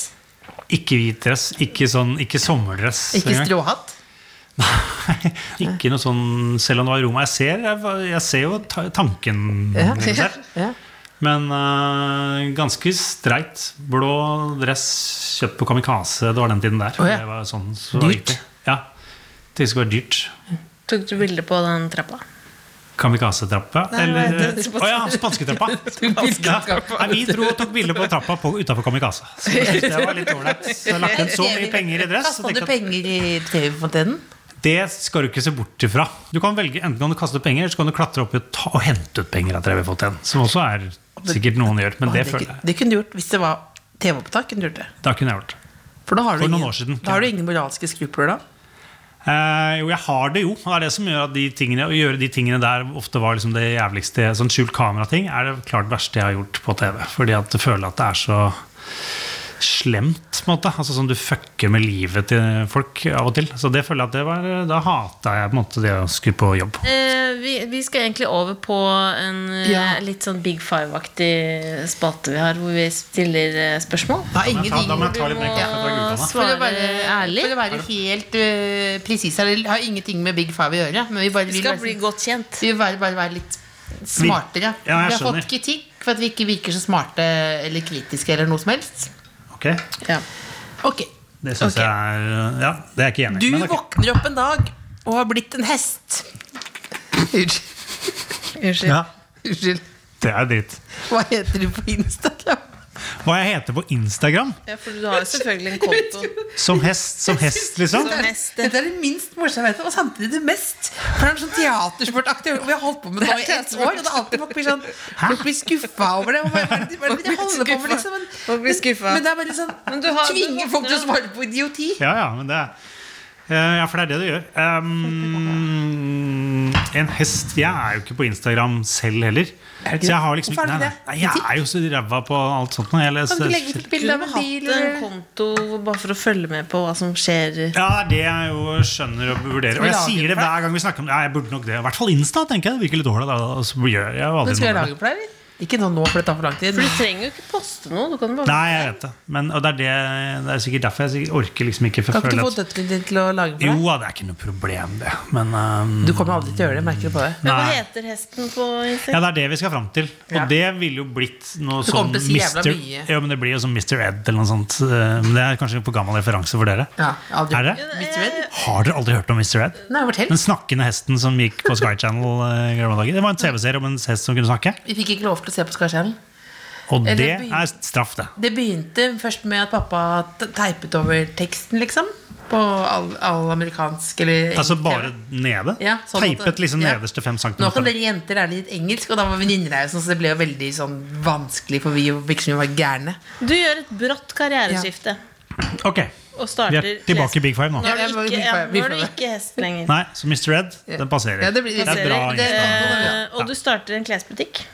Ikke hvit dress, ikke, sånn, ikke sommerdress. Ikke stråhatt? Nei, ikke noe sånn Selv om det var i Roma. Jeg ser, jeg, jeg ser jo tanken Ja. ja. Ja. Men uh, ganske streit. Blå dress kjøpt på Kamikaze. Det var den tiden der. Oh, ja. Det var sånn, så Dyrt? Ja. Det skulle være dyrt. Tok du bilde på den trappa? Kamikaze-trappa? Eller hva heter det? Å ja, spansketrappa! Ja. Vi dro og tok bilde på trappa på, utafor Kamikaze. Så det var litt ålreit. Lagt inn så mye penger i dress. Kastet Kasta du penger i TV-fontenen? Det skal du ikke se bort ifra. Du kan velge Enten kan du kaste penger, eller så kan du klatre opp og, ta, og hente ut penger av TV-fontenen. Som også er sikkert noen gjør. Men det det, føler jeg det kunne du gjort hvis det var TV-opptak. kunne du gjort det Da kunne jeg gjort. For da har du For noen ingen, siden, da har du ingen moralske skrupler da. Eh, jo, jeg har det jo. Det er det som gjør at de tingene, å gjøre de tingene der ofte var liksom det jævligste Sånn skjult kamerating er det klart verste jeg har gjort på TV. Fordi at du føler at det er så slemt, på en måte. Altså sånn Du fucker med livet til folk av og til. Så det føler jeg at det var Da hata jeg på en måte det å skulle på jobb. Eh, vi, vi skal egentlig over på en eh, Ja. litt sånn Big Five-aktig spalte vi har, hvor vi stiller eh, spørsmål. Da må jeg ta- da må jeg ta litt mer kaffe fra. For å være, ærlig. for å være helt uh, presis her, det har ingenting med Big Five å gjøre. Men vi bare Vi skal vil, bli godt kjent. vi vil bare, bare være litt smartere. Ja, jeg vi har skjønner. fått kritikk for at vi ikke virker så smarte eller kritiske eller noe som helst. Ok? Ja. Okay. Det syns okay. jeg er Ja, det er jeg ikke enig Du i. men okay. våkner opp en dag og har blitt en hest. Unnskyld. Unnskyld. Ja, Unnskyld. det er dritt. Hva heter du på Instagram? Hva jeg heter på Instagram? Ja, for du har jo selvfølgelig en konto. Som hest, som hest liksom? Som hest. Dette er det minst morsomme jeg vet, og samtidig det mest. For det er sånn teatersportaktig. Vi har holdt på med det nå i ett år, og det er alltid folk blir sånn Folk blir skuffa over det. Er er de holder på med, liksom? Men, Folk blir skuffa. men det er bare sånn Men du har- Tvinger folk til å svare på idioti. Ja, ja, men det er eh, Ja, for det er det du gjør. Um, en hest Jeg er jo ikke på Instagram selv heller. Er du ikke Så jeg har liksom Hvorfor er nei, du nei, det? nei, Jeg er jo så ræva på alt sånt. nå. Jeg Kan du ikke legge ut bilde av en bil? hatt en konto bare for å følge med på hva som skjer. ja, det er det jeg jo skjønner og vurderer. Og jeg sier det hver gang vi snakker om det. Ja, jeg burde nok det. I hvert fall Insta, tenker jeg. Det virker litt dårlig. Da. Og så gjør jeg jo Men aldri skal noe med det. Ikke nå, for det tar for lang tid. For du trenger jo ikke poste noe. Du kan bare Nei, jeg vet det. Men, og det er, det, det er sikkert derfor jeg sikkert orker liksom ikke Kan ikke du få at døtrene dine til å lage for Jo, deg? ja, det er ikke noe problem, det. Men um, Du kommer aldri til å gjøre det, merker du på det. Men hva heter hesten på Instagram? Ja, det er det vi skal fram til. Og Ja. det ville jo blitt noe Du sånn kommer til å si jævla mye. Ja, men det blir jo sånn Mr. Ed eller noe sånt. Eh, Men det er kanskje på gammel referanse for dere. Ja, aldri. Er det? Mr. Ed? Har dere aldri hørt om Mr. Ed? Nei, fortell. Den snakkende hesten som gikk på Sky Channel eh, i gamle dager. Det var en TV-serie om en hest som kunne snakke. Vi fikk ikke lov til å se på Skarskjellen. Og Eller det begynte, er straff, det. Det begynte først med at pappa te- teipet over teksten, liksom. På all, all amerikansk eller engelsk Altså bare nede. Ja, sånn Teipet liksom ja. nederste fem Nå kan dere jenter lære litt engelsk, og da var venninner her, så det ble jo veldig sånn vanskelig, for vi virket som vi var gærne. Du gjør et brått karriereskifte. Ok, Og vi er tilbake i Big Five nå. Nå er du ikke, ja, hest lenger. Nei, så Mr. Red, den passerer. Ja, det blir- det er bra. det- det- Eh, og du starter en klesbutikk.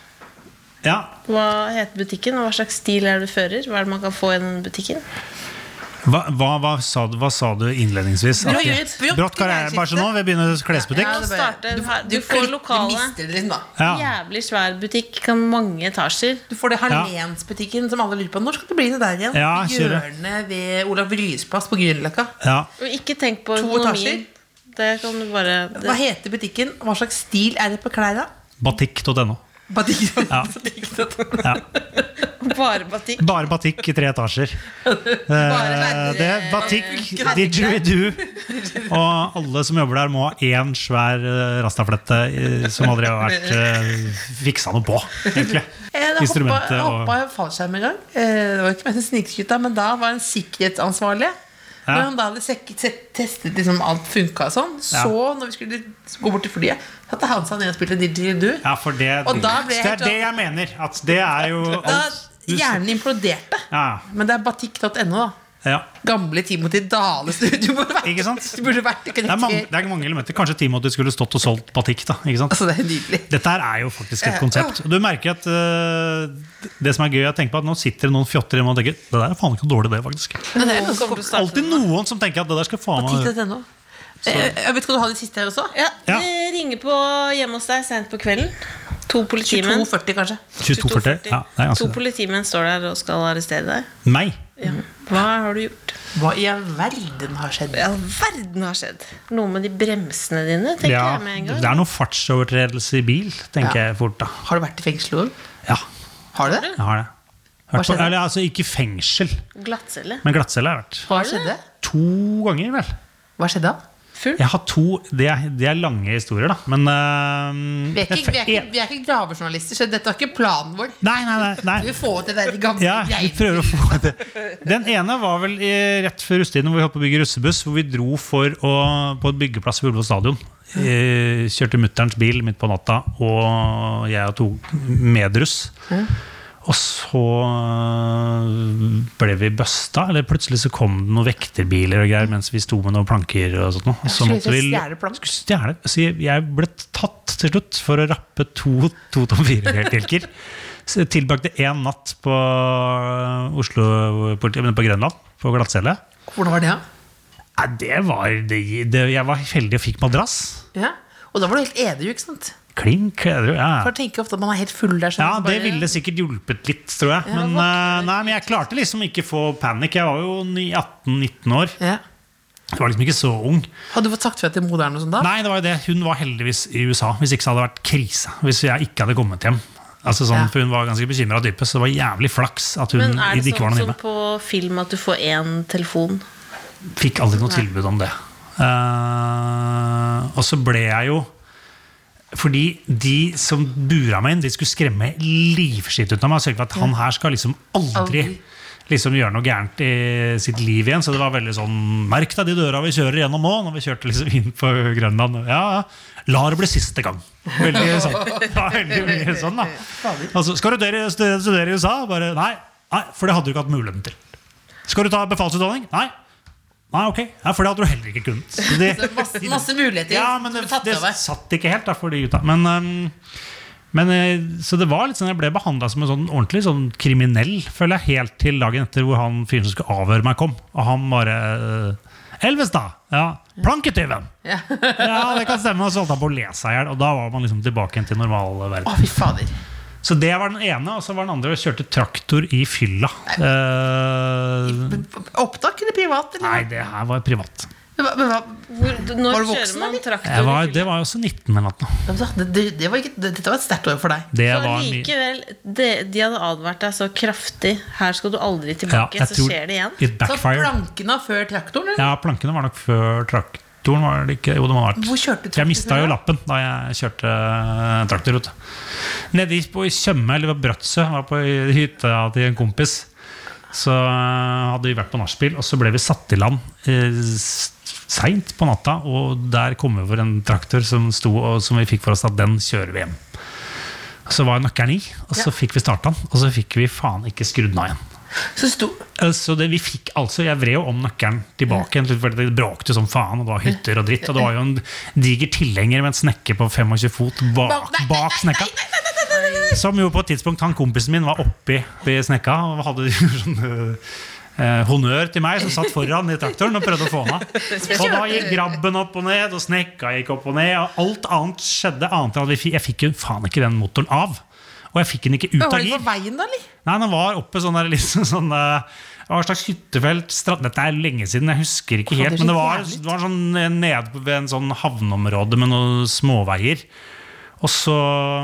Ja, Hva heter butikken, og hva slags stil er det du fører? Hva er det man kan få i den butikken? Hva, hva, hva, sa, du, hva sa du innledningsvis? At brått- brått Brått karriere. Bare sånn nå, vi begynner klesbutikk. Ja, det bare- du, du, Du får lokale. Du liksom. Ja. Jævlig svær butikk, kan mange etasjer. Du får det Harlensbutikken som alle lurer på. Når skal det bli det der igjen? Ja. Hjørnet ved Olav Ryes plass på Grünerløkka. Ja. Og ikke tenk på To økonomien. Det kan du bare Hva heter butikken? Hva slags stil er det på klærne? Batikk.no. Batikk. Ja. Ja. Bare batikk. Bare batikk i tre etasjer. Bare det er batikk, didgeridoo. Og alle som jobber der, må ha én svær eh, rastaflette eh, som aldri har vært fiksa noe på, egentlig. Jeg hoppa, i fallskjerm en gang. Eh, Det var ikke en snikskytta, men da var en sikkerhetsansvarlig. Ja. Når han da hadde sekket, sett- testet liksom alt funka sånn, så når vi skulle gå bort til flyet, satte han seg ned og spilte didgeridoo. Ja, for det, Og da ble jeg det er det sånn- jeg mener. At det er jo alt Da, hjernen imploderte. Ja, Men det er batikk.no, da. Ja. Gamle Timothy Dale studio. burde vært- Ikke sant? Burde vært Det, er mange, det er mange elementer. Kanskje Timothy skulle stått og solgt batikk. da ikke sant? Altså, det er. Dette her er jo faktisk et konsept. Du merker at uh, Det som er gøy, å tenke på at nå sitter det noen fjotter hjemme og tenker Det der er faen ikke noe dårlig, det, faktisk. Det er Alltid noen som tenker at det der skal faen meg. Eh, Jeg vet, Skal du ha det siste her også? Ja, Ja. Det ringer på hjemme hos deg sent på kvelden. To politimenn 22,40 kanskje. 2240. Ja, det er To politimenn står der og skal arrestere deg. Meg? Ja. Hva har du gjort? Hva i all verden har skjedd? I all verden har skjedd. Noe med de bremsene dine, tenker Ja, jeg med en gang. det er noe fartsovertredelse i bil, tenker Ja. jeg fort. da Har du vært i fengsel òg? Ja, Har du det? jeg har det. Hva skjedde? på, eller altså ikke fengsel, Glattcelle. men glattcelle har jeg vært. Hva skjedde? To ganger, vel. Hva skjedde da? Full. Jeg har to Det er, det er lange historier, da. Men uh, Vi er ikke, vi er ikke, vi er ikke gravejournalister, så dette var ikke planen vår. Nei, nei, nei. nei. Vi får få det der gamle Ja, vi prøver å få det. Den ene var vel i, rett før russetiden, hvor vi holdt på å bygge russebuss. Hvor vi dro for å, på et byggeplass ved Ullevål stadion. Eh, Kjørte mutterens bil midt på natta, og jeg og to medruss. Og så øh, ble vi busta, eller plutselig så kom det noen vekterbiler og greier mens vi sto med noen planker. og sånt. Og så måtte vi skulle stjele. Så jeg- ble tatt til slutt for å rappe to to tom fire-bjelker. Så Tilbrakte én natt på Oslo politi, på Grønland, på glattcelle. Hvordan var det? Nei, det var det, det, Jeg var heldig og fikk madrass. Ja. Og da var du helt edru, ikke sant? Klink. Ja. For jeg tenker ofte at man er helt full der. Ja, det bare- ville sikkert hjulpet litt, tror jeg. Men, eh, nei, men jeg klarte liksom ikke få panikk. Jeg var jo 18-19 år. ja. Jeg var liksom ikke så ung. Hadde du fått sagt fra til moderen og sånt da? Nei, det var jo det. Hun var heldigvis i USA. Hvis ikke så hadde det vært krise. Hvis jeg ikke hadde kommet hjem. Altså sånn, Ja. For hun var ganske bekymra type, så det var jævlig flaks at hun Men er det ikke var sånn som på film at du får én telefon? Fikk aldri noe tilbud om det. Uh, og så ble jeg jo Fordi de som bura meg inn, de skulle skremme livskitt ut av meg. Og sørge for at han her skal liksom aldri liksom gjøre noe gærent i sitt liv igjen. Så det var veldig sånn Merk deg de døra vi kjører gjennom nå, når vi kjørte liksom inn på Grønland. Ja. La det bli siste gang. Veldig sånn. Ja, veldig mye sånn, da. Altså, skal du studere, studere i USA? Bare nei. Nei, for det hadde du ikke hatt muligheten til. Skal du ta befalsutdanning? Nei. Nei, ok. Ja, for det hadde du heller ikke kunnet. Så det- Så masse, masse muligheter. ja, men det, det satt ikke helt da, for de gutta. Men, um, men, eh, så det var litt sånn, jeg ble behandla som en sånn ordentlig sånn kriminell, føler jeg, helt til dagen etter hvor han fyren som skulle avhøre meg, kom. Og han bare Elvis, da! Ja, Planketyven! Ja. Ja, det kan stemme. Og så holdt han på å le seg i hjel. Og da var man liksom tilbake til normal Å, fy fader. Så det var den ene, og så var den andre og kjørte traktor i fylla. Uh, Opptak eller privat? Eller? nei, det her var privat. Men hva- hva- Hvor, når Var du kjører man traktor? Jeg var, det var jo også 19 eller noe. Det, det, det var ikke, det, dette var et sterkt år for deg. Det Så var likevel, de, de hadde advart deg så kraftig. Her skal du aldri tilbake, Ja, så skjer det igjen. Så plankene før traktoren? Eller? Ja, plankene var nok før traktoren. Var det ikke? Jo, det må ha vært. Hvor kjørte du Jeg mista jo lappen da jeg kjørte eh, traktor. vet. Nede på Tjøme, eller Bratsø, var på hytta til en kompis. Så eh, hadde vi vært på nachspiel, og så ble vi satt i land eh, seint på natta. Og der kom vi over en traktor som sto, og som vi fikk for oss at den kjører vi hjem. Så var nøkkelen i, og så Ja. fikk vi starta den. Og så fikk vi faen ikke skrudd den av igjen. Så sto altså, det vi fikk altså, Jeg vred jo om nøkkelen tilbake, for det bråkte som faen. Og det var hytter og dritt. Og det var jo en diger tilhenger med en snekke på 25 fot bak, bak snekka. Som jo på et tidspunkt han kompisen min var oppi ved snekka og hadde sånn Eh, honnør til meg som satt foran i traktoren og prøvde å få han av. Og da gikk grabben opp og ned, og snekka gikk opp og ned, og alt annet skjedde annet enn at vi fikk, jeg fikk jo faen ikke den motoren av. Og jeg fikk den ikke ut av Var gir. på veien, da, eller? Nei, den var oppe sånn der liksom sånn eh, det var et slags hyttefelt strand, Dette er lenge siden, jeg husker ikke helt. Men det var, det var sånn eh, nede ved en sånn havneområde med noen småveier. Og så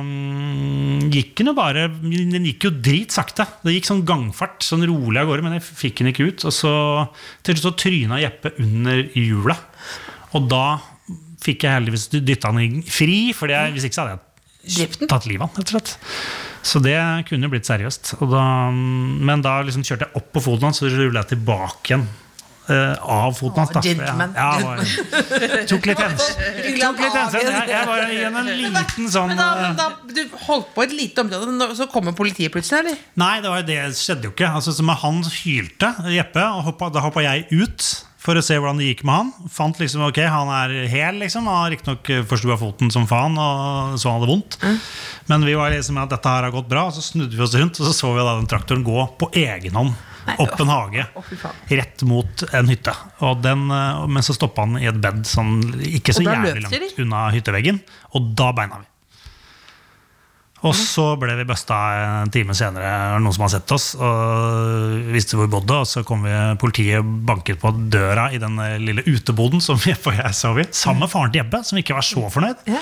um, gikk den jo bare Den gikk jo dritsakte. Det gikk sånn gangfart, sånn rolig av gårde, men jeg fikk den ikke ut. Og så til slutt så tryna Jeppe under hjulet. Og da fikk jeg heldigvis dytta den fri, for hvis ikke så hadde jeg den? Tatt livet av rett og slett. Så det kunne jo blitt seriøst. Da, men da liksom kjørte jeg opp på foten hans, så rullet jeg tilbake igjen. Uh, av foten hans. gentleman. Ja, var- tok litt hensyn. Jeg, jeg var igjen en liten sånn Men da, eh, men da, du holdt på et lite område, så kommer politiet plutselig, eller? Nei, det, var, det skjedde jo ikke. Altså, så han hylte, Jeppe, og hoppa, da hoppa jeg ut for å se hvordan det gikk med han. Fant liksom, ok, han er hel, liksom. Han har riktignok forstua foten som faen, og så han hadde vondt. Men vi var liksom at dette her har gått bra, og så snudde vi oss rundt, og så så vi da den traktoren gå på egen hånd. Opp en hage, rett mot en hytte. Og den, eh, men så stoppa han i et bed sånn, ikke så jævlig langt unna hytteveggen, og da beina vi. Og så ble vi busta en time senere, noen som hadde sett oss og visste hvor vi bodde. Og så kom vi, politiet banket på døra i den lille uteboden som Jeppe og jeg sov i. Sammen med faren til Jeppe, som ikke var så fornøyd.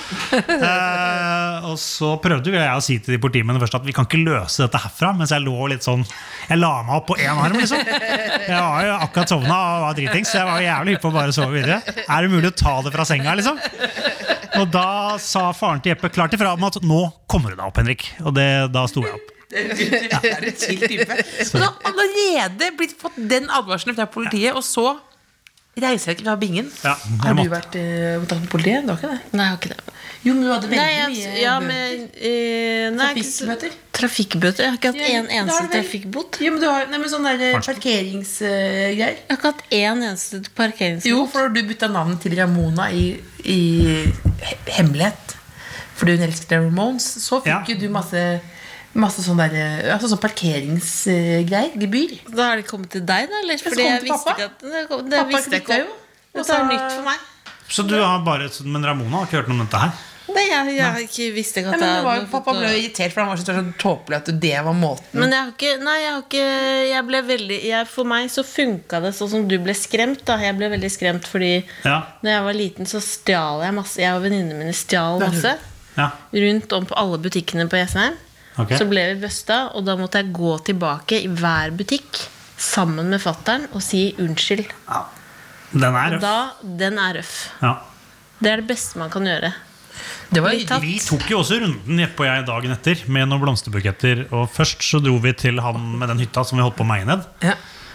eh, og så prøvde jo jeg å si til de politimennene først at vi kan ikke løse dette herfra. Mens jeg lå litt sånn Jeg la meg opp på én arm, liksom. Jeg var jo akkurat sovna og var dritings, så jeg var jævlig hypp på å bare sove videre. Er det mulig å ta det fra senga, liksom? Og da sa faren til Jeppe klart ifra om at nå kommer du deg opp, Henrik. Og det, da sto jeg opp. Det er et chill type. Men du har allerede blitt fått den advarselen fra politiet, og så reiser jeg ikke fra bingen. Ja, jeg Har du måtte. vært i kontakt med politiet? Du har ikke det? Nei, jeg har ikke det. Jo, men du hadde veldig Nei, jeg, mye ja, bøter. men, eh, nei, Trafikkbøter? Trafikkbøter? Jeg har ikke hatt Ja, en eneste trafikkbot. Jo, men du har nei, men sånn der eh, parkeringsgreier. Jeg har ikke hatt en eneste parkeringsbot. Jo, for du bytta navn til Ramona i, i he- hemmelighet fordi hun elsket Ramones, så fikk Ja. du masse Masse sånn eh, altså sånn parkeringsgreier. Gebyr. Da har det kommet til deg, da? Eller? Fordi jeg visste pappa. ikke at Det, kom, det Pappa visste jeg ikke jo. om. Og så er så- nytt for meg. Så du har bare, Men Ramona har ikke hørt noe om dette her? Nei, jeg, jeg, ikke visste ikke Nei, at men jeg det var, pappa ble irritert, for han var så tåpelig at det var måten. Men jeg har ikke Nei, jeg har ikke Jeg ble veldig jeg, For meg så funka det sånn som du ble skremt. da Jeg ble veldig skremt fordi Ja. Når jeg var liten, så stjal jeg masse. Jeg og venninnene mine stjal masse. ja. Rundt om på alle butikkene på Jessheim. Okay. Så ble vi busta, og da måtte jeg gå tilbake i hver butikk sammen med fattern og si unnskyld. Den er røff. da, den er røff. Ja. Det er det beste man kan gjøre. Det tatt. Vi tok jo også runden Jeppe og jeg dagen etter med noen blomsterbuketter. Og først så dro vi til han med den hytta som vi holdt på å meie ned. ja.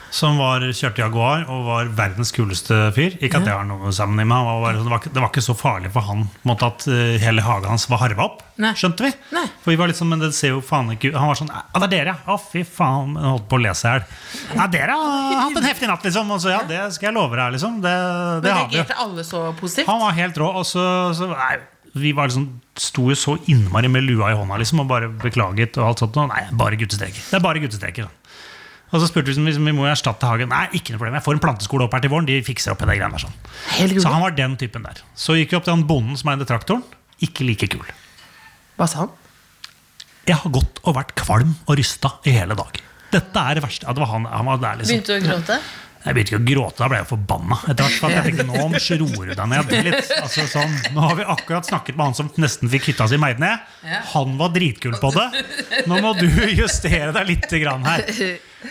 Som var, kjørte Jaguar og var verdens kuleste fyr. Ikke at jeg har noe sammen med han, var sånn- det, var, det var ikke så farlig for han måte, at eh, hele hagen hans var harva opp. Nei. Skjønte vi? Nei. For vi var litt sånn, men det ser jo faen ikke ut Han var sånn Ja, det er dere, ja. Å, fy faen. Han holdt på å lese i hjel. Ja, dere har hatt en heftig natt, liksom. Og så ja, det skal jeg love deg, liksom. Det, det Men vi reagerte alle så positivt? Han var helt rå. Og så, så nei, vi var liksom, sto jo så innmari med lua i hånda liksom, og bare beklaget. og alt sånt. Og nei, bare guttestreker. Det er bare guttestreker. da. Og så spurte vi om liksom, vi må erstatte hagen. Nei, ikke noe problem. Jeg får en planteskole opp her til våren. De fikser opp i det greiene der. sånn. Så han var den typen der. Så gikk vi opp til han bonden som eide traktoren. Ikke like kul. Hva sa han? Jeg har gått og vært kvalm og rysta i hele dag. Dette er det verste. Ja, det var han, han var der, liksom. Begynte du å gråte? Jeg begynte ikke å gråte, da ble jeg forbanna. Etter hvert, for jeg tenkte, nå roer du deg ned litt. Altså, sånn, nå har vi akkurat snakket med han som nesten fikk hytta si meid ned. Han var dritkul på det. Nå må du justere deg litt grann her.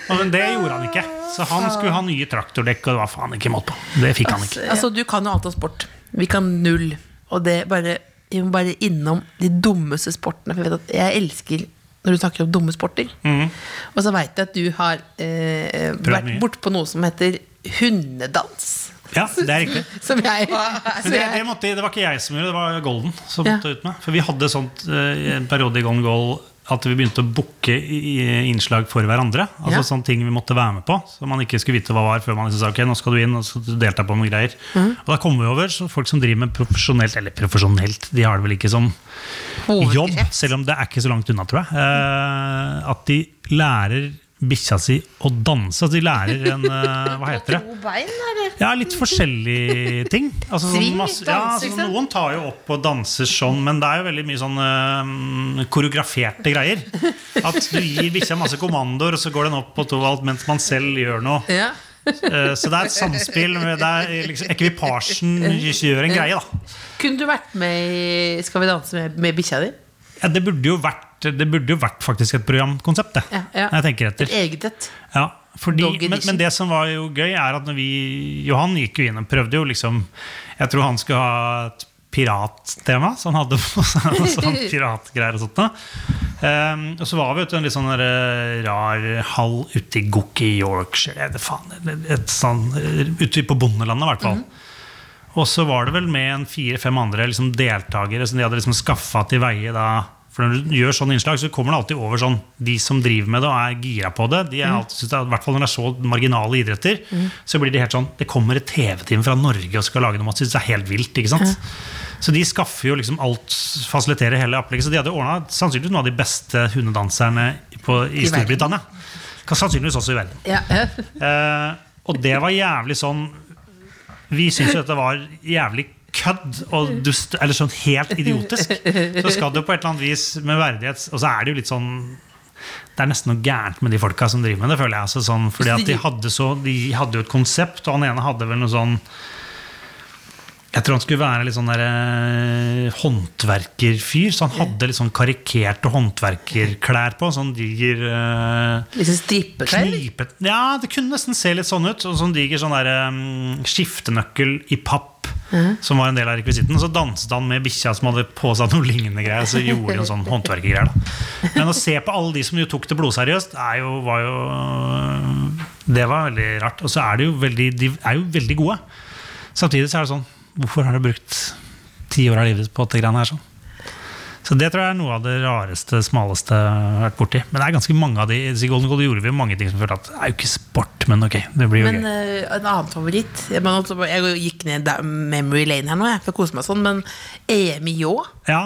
Men det gjorde han ikke. Så han skulle ha nye traktordekk, og det var faen ikke måte på. Det fikk han ikke. Altså, du kan jo alt om sport. Vi kan null. Og det bare, vi må bare innom de dummeste sportene. For jeg vet at jeg elsker når du snakker om dumme sporter. Og så veit jeg at du har eh, vært bortpå noe som heter hundedans. Ja, det er riktig. Som jeg, Men som det, det, måtte, det var ikke jeg som gjorde det, det var Golden som Ja. måtte ut med. For vi hadde sånt eh, en periode i Golden Goal at vi begynte å booke innslag for hverandre. Altså Ja. sånne ting vi måtte være med på, som man ikke skulle vite hva var før man liksom sa ok, nå skal du inn og skal du delta på noen greier. Mm. Og da kom vi over så folk som driver med profesjonelt, eller profesjonelt, de har det vel ikke som jobb, selv om det er ikke så langt unna, tror jeg. Eh, at de lærer bikkja si å danse. At de lærer en eh, Hva heter det? Bein. Ja, litt forskjellige ting. Altså, sånn masse, ja, altså, noen tar jo opp og danser sånn, men det er jo veldig mye sånn uh, koreograferte greier. At du gir bikkja masse kommandoer, og så går den opp på to alt mens man selv gjør noe. Ja. Eh, så det er et samspill. Med, liksom, ekvipasjen gjør en greie, da. Kunne du vært med i Skal vi danse med, med bikkja di? Ja, det burde jo vært det burde jo vært faktisk et programkonsept, det. Ja, ja. Jeg tenker etter. Et eget et. Ja, fordi, men, men det som var jo gøy, er at når vi Johan gikk jo inn og prøvde jo liksom Jeg tror han skulle ha et pirattema, så han hadde på seg sånn piratgreier og sånt. Ehm, og så var vi ute en litt sånn eh, rar hall ute i Gookie, Yorkshire. det faen, et, sånn, eh, ute på bondelandet, i hvert fall. Og så var det vel med en fire-fem andre liksom, deltakere som de hadde liksom skaffa til veie da. For når du gjør sånne innslag, så kommer det alltid over sånn De som driver med det og er gira på det, de er alltid, synes jeg, i hvert fall når det er så marginale idretter, så blir de helt sånn Det kommer et TV-team fra Norge og skal lage noe man syns er helt vilt. ikke sant? Så de skaffer jo liksom alt, fasiliterer hele opplegget. Så de hadde ordna sannsynligvis noen av de beste hundedanserne på, i I Storbritannia. Sannsynligvis også i verden. Ja. Eh, og det var jævlig sånn Vi syns jo dette var jævlig kødd og dust, eller sånn helt idiotisk. Så skal det jo på et eller annet vis med verdighet Og så er det jo litt sånn det er nesten noe gærent med de folka som driver med det. føler jeg altså sånn, fordi at De hadde så, de hadde jo et konsept, og han ene hadde vel noe sånn Jeg tror han skulle være litt sånn der, eh, håndverkerfyr. Så han hadde litt sånn karikerte håndverkerklær på. Sånn diger eh, Liksom strippeklær? eller? Knipet Ja, det kunne nesten se litt sånn ut. Og sånn diger sånn der, eh, skiftenøkkel i papp, som var en del av rekvisitten. Og så danset han med bikkja som hadde på seg noe lignende greier. Så gjorde de en sånn håndverkergreier. da. Men å se på alle de som jo tok det blodseriøst, er jo, var jo Det var veldig rart. Og så er de jo veldig, de er jo veldig gode. Samtidig så er det sånn Hvorfor har du brukt ti år av livet på dette greiene her? sånn? Så det tror jeg er noe av det rareste, smaleste jeg har vært borti. Men det er ganske mange av de I Golden Goal gjorde vi mange ting som følte at det er jo ikke sport, men ok. Det blir jo Men gøy. eh, en annen favoritt jeg gikk ned memory lane her nå, jeg, for å kose meg sånn, men EM i Ljå Ja,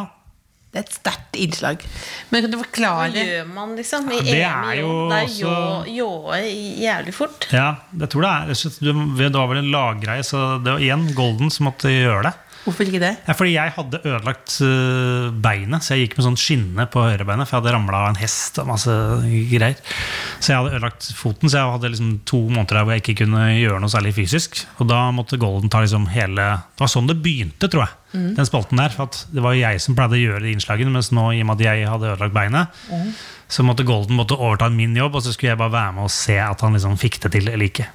det er et sterkt innslag. Men kan du Hva gjør man, liksom? I Ja, det EM er jo? Det er ljå- ljåe jævlig fort. ja, jeg tror det er Det var vel en laggreie, så det var igjen Golden som måtte gjøre det. Hvorfor ikke det? Ja, fordi jeg hadde ødelagt øh, beinet, så jeg gikk med sånn skinne på høyrebeinet. For jeg hadde ramla av en hest og masse greier. Så jeg hadde ødelagt foten, så jeg hadde liksom to måneder der hvor jeg ikke kunne gjøre noe særlig fysisk. Og da måtte Golden ta liksom hele Det var sånn det begynte, tror jeg. Den spalten der. For det var jeg som pleide å gjøre de innslagene, mens nå, i og med at jeg hadde ødelagt beinet, så måtte Golden måtte overta min jobb, og så skulle jeg bare være med og se at han liksom fikk det til eller ikke.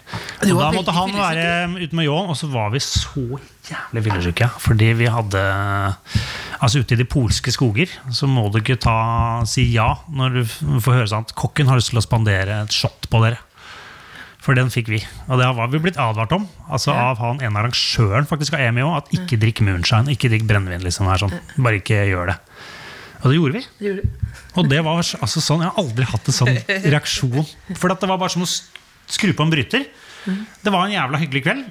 Og da måtte han være ute med ljåen, og så var vi så jævlig fyllesyke. Fordi vi hadde Altså ute i de polske skoger så må du ikke ta, si ja når du får høre sånn at kokken har lyst til å spandere et shot på dere. For den fikk vi. Og det var vi blitt advart om. Altså Av han ene arrangøren faktisk av EMI òg. At ikke drikk moonshine, ikke drikk brennevin. Liksom, her, sånn. Bare ikke gjør det. Og det gjorde vi. Det gjorde. Og det var altså sånn, Jeg har aldri hatt en sånn reaksjon. For det var bare som å skru på en bryter. Det var en jævla hyggelig kveld.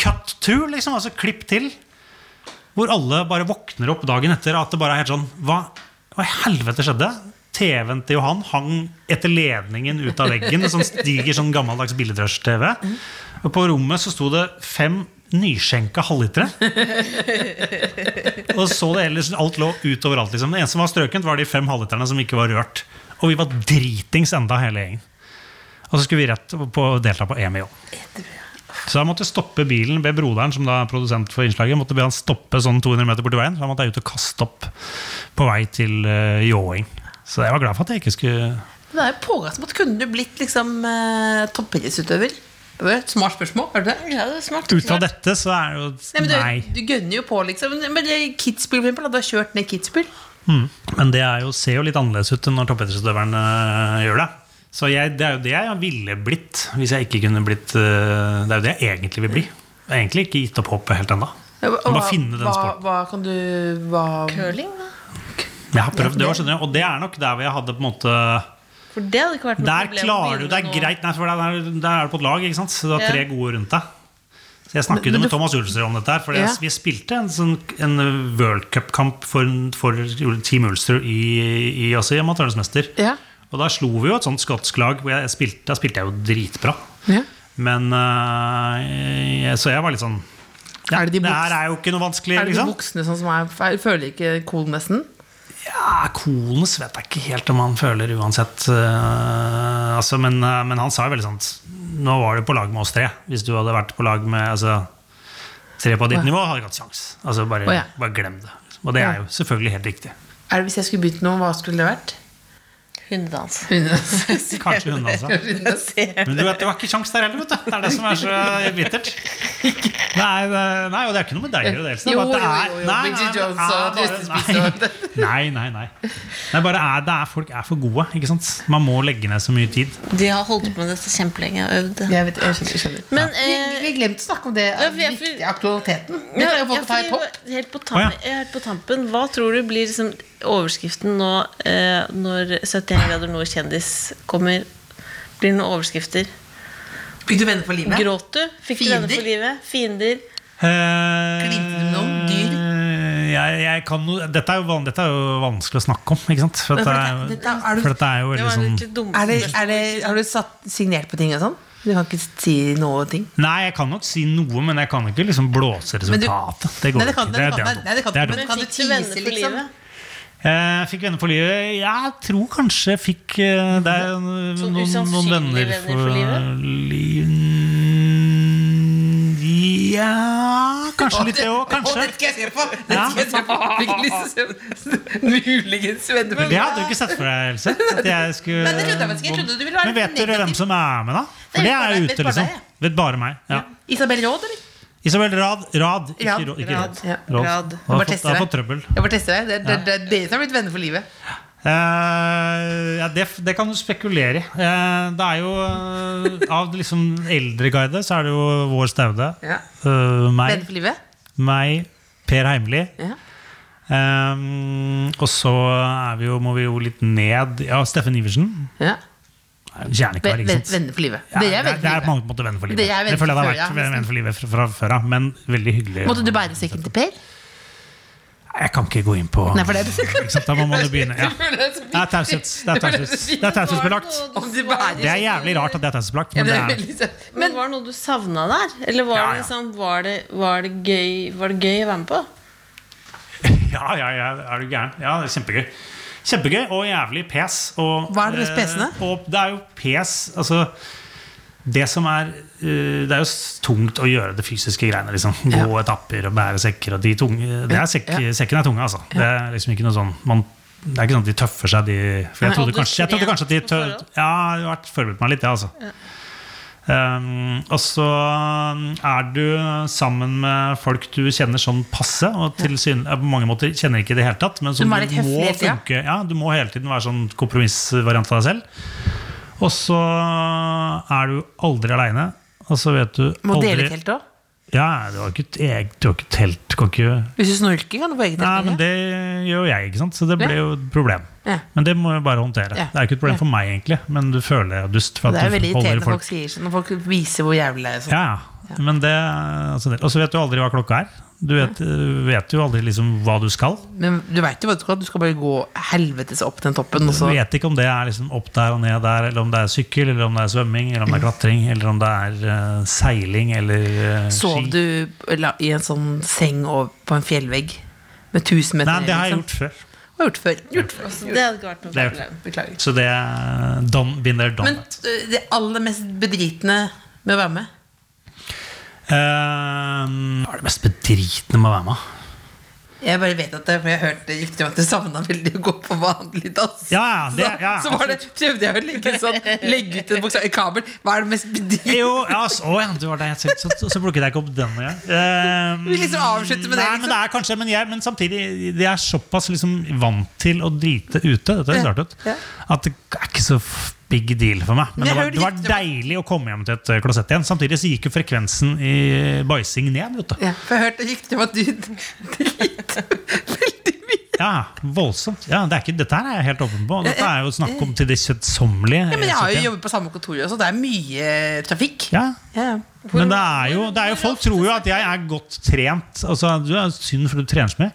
Cut to, liksom. Altså klipp til. Hvor alle bare våkner opp dagen etter at det bare er helt sånn Hva, hva i helvete skjedde? TV-en til Johan hang etter ledningen ut av veggen. En sånn stiger sånn gammeldags billedrush-TV. Og på rommet så sto det fem nyskjenka halvlitere. Og så det ellers, alt lå ut overalt. Liksom. Det eneste som var strøkent, var de fem halvliterne som ikke var rørt. Og vi var dritings enda, hele gjengen. Og så skulle vi rett på å delta på EMI òg. Så jeg måtte stoppe bilen ved broderen, som da er produsent for innslaget. Måtte be han stoppe sånn 200 meter borti veien. Så da måtte jeg ut og kaste opp på vei til uh, ljåing. Så jeg var glad for at jeg ikke skulle det er jo pågangsmot. Kunne du blitt liksom uh, toppidrettsutøver? Smart spørsmål. Er det? Ja, det er smart. Ut av dette så er det jo Nei, Nei. du, du gønner jo på, liksom. Men det Kitzbühel, for eksempel. Du har kjørt ned Kitzbühel. Mm. Men det jo, ser jo litt annerledes ut enn når toppidrettsutøveren øh, gjør det. Så jeg, det er jo det jeg ville blitt hvis jeg ikke kunne blitt øh, Det er jo det jeg egentlig vil bli. Jeg har egentlig ikke gitt opp håpet helt ennå. Ja, Bare finne den hva, sporten. hva kan du hva, Curling, da? Jeg har prøvd det, var skjønner du, og det er nok der hvor jeg hadde på en måte For det hadde ikke vært noe Der problem Der klarer du det er greit, nei, for der, der, der er du på et lag, ikke sant? så du har tre gode rundt deg. Så Jeg snakket Men- men med du- Thomas Ulster om dette. her For Ja. Vi spilte en, sånn, en World Cup-kamp for, for Team Ulster i, i, altså i Amatørenes mester. Ja. Og da slo vi jo et sånt skotsk lag Da spilte, spilte jeg jo dritbra. Ja. Men uh, jeg- Så jeg var litt sånn ja, Er det de det her er jo ikke noe vanskelig, Er det de voksne sånn som er? Føler ikke cool nesten? Ja, Kolnes vet jeg ikke helt om han føler uansett. Uh, altså, men, uh, men han sa jo veldig sånn Nå var du på lag med oss tre. Hvis du hadde vært på lag med altså, tre på ditt oh, ja. nivå, hadde du ikke hatt sjans. Altså, bare, oh, bare glem det. Og det er jo selvfølgelig helt riktig. Er det Hvis jeg skulle begynt noe, hva skulle det vært? Hundedans. Kanskje hundedans. Ja. Men du vet, det var ikke sjans der heller, vet du. Det er det som er så bittert. Nei, nei og det er ikke noe med deg å gjøre, Jo, jo, jo, nei, Bridget nei, Jones det er bare- Nei, nei, nei. nei er, det er, folk er for gode. Ikke sant? Man må legge ned så mye tid. De har holdt på med dette kjempelenge og øvd. Jeg vet, jeg skjønner, jeg skjønner. Men Vi, eh, vi glemte å snakke om det Ja, jeg- viktige aktualiteten. Ja, ja, fordi topp. Helt på, tampen, ja. ja, helt på tampen Hva tror du blir liksom overskriften nå eh, når 71 grader nord kjendis kommer? Blir det noen overskrifter? Fikk du venner for livet? Gråt du? Fikk du venner Fiender? for livet? Fiender? Klinte du noen dyr? Jeg, jeg kan, dette, er jo, dette er jo vanskelig å snakke om, ikke sant? For, Men dette, er, dette- er- er du- for dette er jo veldig sånn. Er det, er det, har du satt, signert på ting og sånn? Du kan ikke si noe ting? Nei, jeg kan nok si noe, men jeg kan ikke liksom blåse resultatet. du-. Det går Nei, det kan- ikke. nei, det kan- er nei, dumt. nei, det kan- Det er men- dumt. kan du fikk du venner tease, for liksom? Jeg fikk venner for livet. Jeg tror kanskje jeg fikk eh, er noen, Sånn noen venner venner for, livet. Ja Kanskje litt det òg. Kanskje. Det skal jeg se på! Muligens venner for livet. Det hadde du ikke sett for deg, Else. At jeg skulle Nei, det trodde jeg. Jeg trodde du ville være Men vet dere hvem som er med, da? For det er ute, liksom. Vet bare meg. Ja. Isabel Råd, eller? Isabel Rad. Rad. Ikke, Rad. Ikke Rad. Ja. Rad. Rad. Jeg har bare fått, tester deg. Jeg bare tester deg. Det er det, det, er dere som har blitt venner for livet. Uh, ja, det, det kan du spekulere i. Uh, det er jo uh, Av liksom eldreguide så er det jo Vår Staude. Ja. meg, meg, Per Heimli. Ja. Um, og så vi jo, må vi jo litt ned Ja, Steffen Iversen. ja. Kjernekar, ikke sant? Venner for livet. Ja, det, er det er på mange måter venner for livet. Det, er det føler jeg det har vært ja, venner for livet fra, fra før av, men veldig hyggelig. Måtte du bære sekken til Per? Jeg kan ikke gå inn på Nei, for det er? Da må man jo begynne. Ja. Det er taushetsbelagt. Om du bærer Det er jævlig rart at det er taushetsbelagt, men det er. Men var det noe du savna der? Eller var, det liksom, var, det, var, det gøy, var det gøy å være med på? Ja, ja, ja, er du gæren? Ja, det er kjempegøy. Kjempegøy og jævlig pes. Og, Hva er det mest pesende? eh, Og det er jo pes Altså det som er eh, Det er jo tungt å gjøre det fysiske greiene. Liksom. Gå etapper og bære sekker. Og de tunge, det er sek, Ja. Sekken er tunge, altså. Det er liksom ikke noe sånn man, Det er ikke sånn at de tøffer seg, de For jeg trodde kanskje, jeg trodde kanskje at de trent tø, på forhånd? Ja, jeg har vært forberedt meg litt, ja, altså. Um, og så er du sammen med folk du kjenner sånn passe, og til syn, på mange måter kjenner ikke i det hele tatt. Men Du som må være litt høflig må funke. Ja, du må hele tiden være sånn kompromissvariant av deg selv. Og så er du aldri aleine. Og så vet du Må aldri dele telt òg? Ja, du har ikke jeg, du har ikke telt. Kan ikke Hvis du snorker, kan du på eget telt. Nei, men det gjør jo jeg, ikke sant? så det ble jo et problem. Ja. Men det må jeg bare håndtere. Ja. Det er ikke et problem for meg, egentlig, men du føler deg dust. Det er du veldig irriterende når folk sier sånn, når folk viser hvor jævlig det er. Sånn. Ja, ja. Men det, altså det Og så vet du aldri hva klokka er. Du vet, vet jo aldri liksom hva du skal. Men du vet jo hva du skal. Du skal bare gå helvetes opp den toppen. Du vet ikke om det er liksom opp der og ned der, eller om det er sykkel, eller om det er svømming, eller om det er klatring, eller om det er uh, seiling eller eh, Sov du i en sånn seng på en fjellvegg med 1000 meter Nei, det har jeg ned, gjort før. Har gjort før. Gjort før. Så det hadde ikke vært noe Det problem. Beklager. Så det er don, there, done Men det aller mest bedritne med å være med Eh, hva er det mest bedritne med å være med? Jeg bare vet at det, for jeg har hørt rykter om at du savna veldig å gå på vanlig dans. Ja, ja, det- så, ja, så var det, prøvde jeg å legge, sånn, legge ut en bokstav i kabel. Hva er det mest bedritne? Jo, ja, så, å, ja, du var der, så, så, så plukket jeg ikke opp den engang. Uh, Vi liksom avslutter med det, Nei, liksom. men det er kanskje, men, jeg, men samtidig de er såpass liksom vant til å drite ute Dette har Ja, rart ut. At det er ikke så big deal for meg. Men det var, det var deilig å komme hjem til et eh, klosett igjen. Samtidig så gikk jo frekvensen i bæsjing ned. Vet du. Ja, for jeg hørte rykter om at du driter veldig mye. Ja, voldsomt. Ja, det er ikke, dette her er jeg helt åpen på. Dette er jo snakk om til det kjedsommelige. Ja, men jeg har jo eh, jobbet på samme kontor, så det er mye trafikk. Ja, Ja, Hvor, Men det er jo, det er jo folk tror jo at jeg er godt trent. Altså, du er synd for du trener så mye.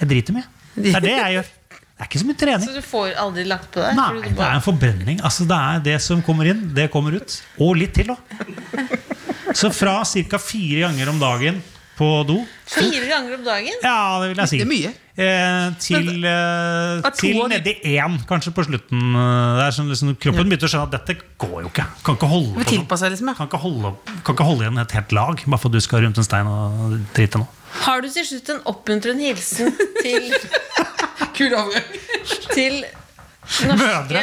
Jeg driter mye. Det er det jeg gjør. Det er ikke så mye trening. Så du får aldri lagt på deg? Nei, det er en forbrenning. Altså, det er det som kommer inn, det kommer ut. Og litt til, da. Så fra ca. fire ganger om dagen på do Fire ganger om dagen? Ja, det vil jeg si. Det er mye. Eh, til eh, til nedi én, kanskje, på slutten. eh, Det er sånn, liksom, kroppen begynte å skjønne at dette går jo ikke. Kan ikke holde på sånn. liksom, ja. Kan ikke holde, kan ikke holde igjen et helt lag bare for at du skal rundt en stein og drite nå. Har du til slutt en oppmuntrende hilsen til, Kul overgang. til norske,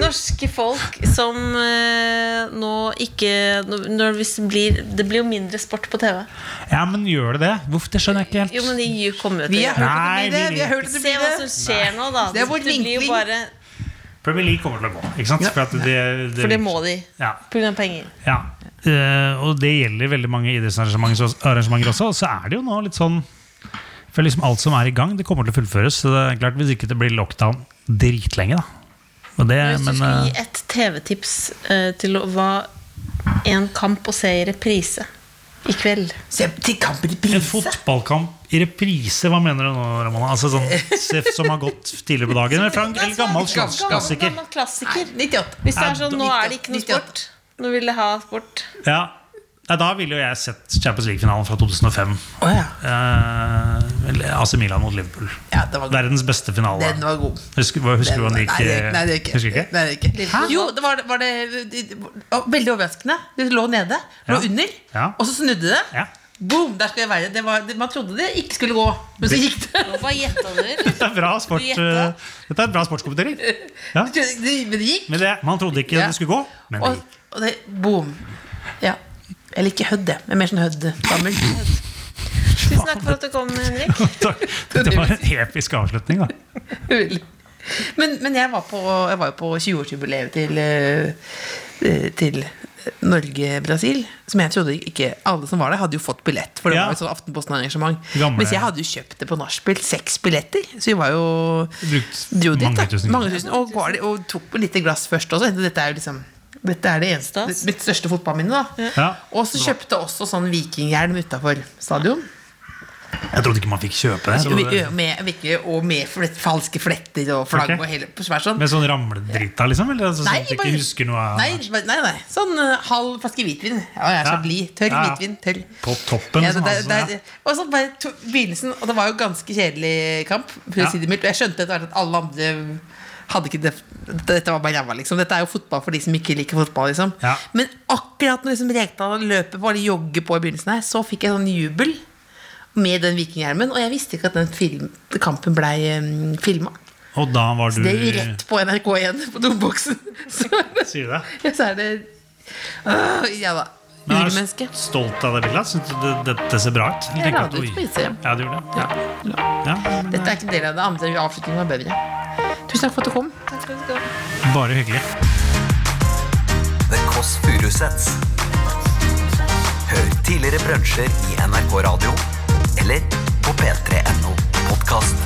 norske folk som eh, nå ikke når hvis det, blir, det blir jo mindre sport på TV. Ja, men gjør det det? Hvorfor? Det skjønner jeg ikke helt. Jo, men de kommer jo Vi har hørt at det blir det. vi Vi har hørt det Se hva som skjer skjer nå, da. Det er vår blir jo bare Premier League kommer til å gå. Ikke sant? For, at det, det, For det må de. Ja. Penger. Ja, og det gjelder veldig mange idrettsarrangementer også. Og så er det jo nå litt sånn For liksom alt som er i gang, det kommer til å fullføres. Så det er klart Hvis ikke det blir lockdown dritlenge, da. Og det, Hvis du men skulle gi eh, et TV-tips uh, til hva en kamp å se i reprise i kveld Se til kamp i en fotballkamp i reprise, hva mener du nå, Ramona? Altså sånn Seff Som har gått tidligere på dagen? Eller Frank, eller gammel gammel, Gammel- klassiker? Gammel klassiker. 98. Hvis det er sånn, nå er det ikke noe 98. sport. Nå vil jeg ha sport. Ja. Nei, da ville jo jeg sett Champions League-finalen fra 2005. Oh, ja. Eh, AC Milan mot Liverpool. ja, det var god. Verdens beste finale. Den var god. Husker, husker du hvordan det gikk? Nei, det, gikk ikke. Du? Nei, det ikke. Jo, det var, var det, det, å, Veldig overraskende. Det lå nede. Lå Ja. under. Ja. Og så snudde det. Ja. Boom! Der skal jeg være. Det var, det, man trodde det ikke skulle gå, men så gikk det. Hva gjetta du? Dette er bra, sport, Du eh, dette er bra sportskommentering. Ja. Men det gikk. Men det, man trodde ikke Ja. det skulle gå, men det gikk. Og det, boom. Ja. Eller ikke Hødd, det. Men mer sånn Hødd-gammel. Tusen takk for at du kom, Henrik. Takk. Det var en episk avslutning, da. men, men jeg var på, jeg var jo på 20-årsjubileet til, eh, til Norge-Brasil. Som jeg trodde ikke alle som var der, hadde jo fått billett. For det Ja. var et sånn Aftenposten-arrangement. Mens jeg hadde jo kjøpt det på nachspiel. Seks billetter. Så vi var jo Brukt dro dit, mange da. tusen Mange tusen. Og, og tok litt glass først også. Dette er jo liksom dette er det eneste, mitt største fotballminne. da Ja. Og så kjøpte også sånn vikinghjelm utafor stadion. Jeg trodde ikke man fikk kjøpe det. Trodde det- Med, og med flett, falske fletter og flagg Okay. og hele sånn. Med sånn ramledrita, liksom? Eller altså, sånn at bare- noe av nei, nei, nei. Sånn uh, halv flaske hvitvin. Ja, jeg er så Ja. blid. Tørr Ja, hvitvin. Tørr. På toppen, Ja, det, altså, det, det, og så bare to, begynnelsen, og det var jo ganske kjedelig kamp. For Ja. å si det mildt. Og jeg skjønte etter hvert at alle andre hadde ikke det, Dette var bare ræva, liksom. Dette er jo fotball for de som ikke liker fotball. liksom Ja. Men akkurat når liksom Rekdal løper på eller jogger på i begynnelsen her, så fikk jeg sånn jubel med den vikinghjelmen. Og jeg visste ikke at den film, kampen blei um, filma. Og da var du Det er jo rett på NRK igjen, på domboksen. Så, Sier du det? ja, så er det øh, Ja da. Urmenneske. er du stolt av det bildet? Syns du det, dette ser bra ut? Jeg la det ut på Instagram. Ja, du gjorde det? Ja. Ja, men, Dette er ikke en del av det andre. Avslutningen var bedre. Tusen takk for at du kom. Takk skal du ha. Bare hyggelig. The Kåss Furuseths. Hør tidligere brunsjer i NRK Radio eller på p3.no podkast.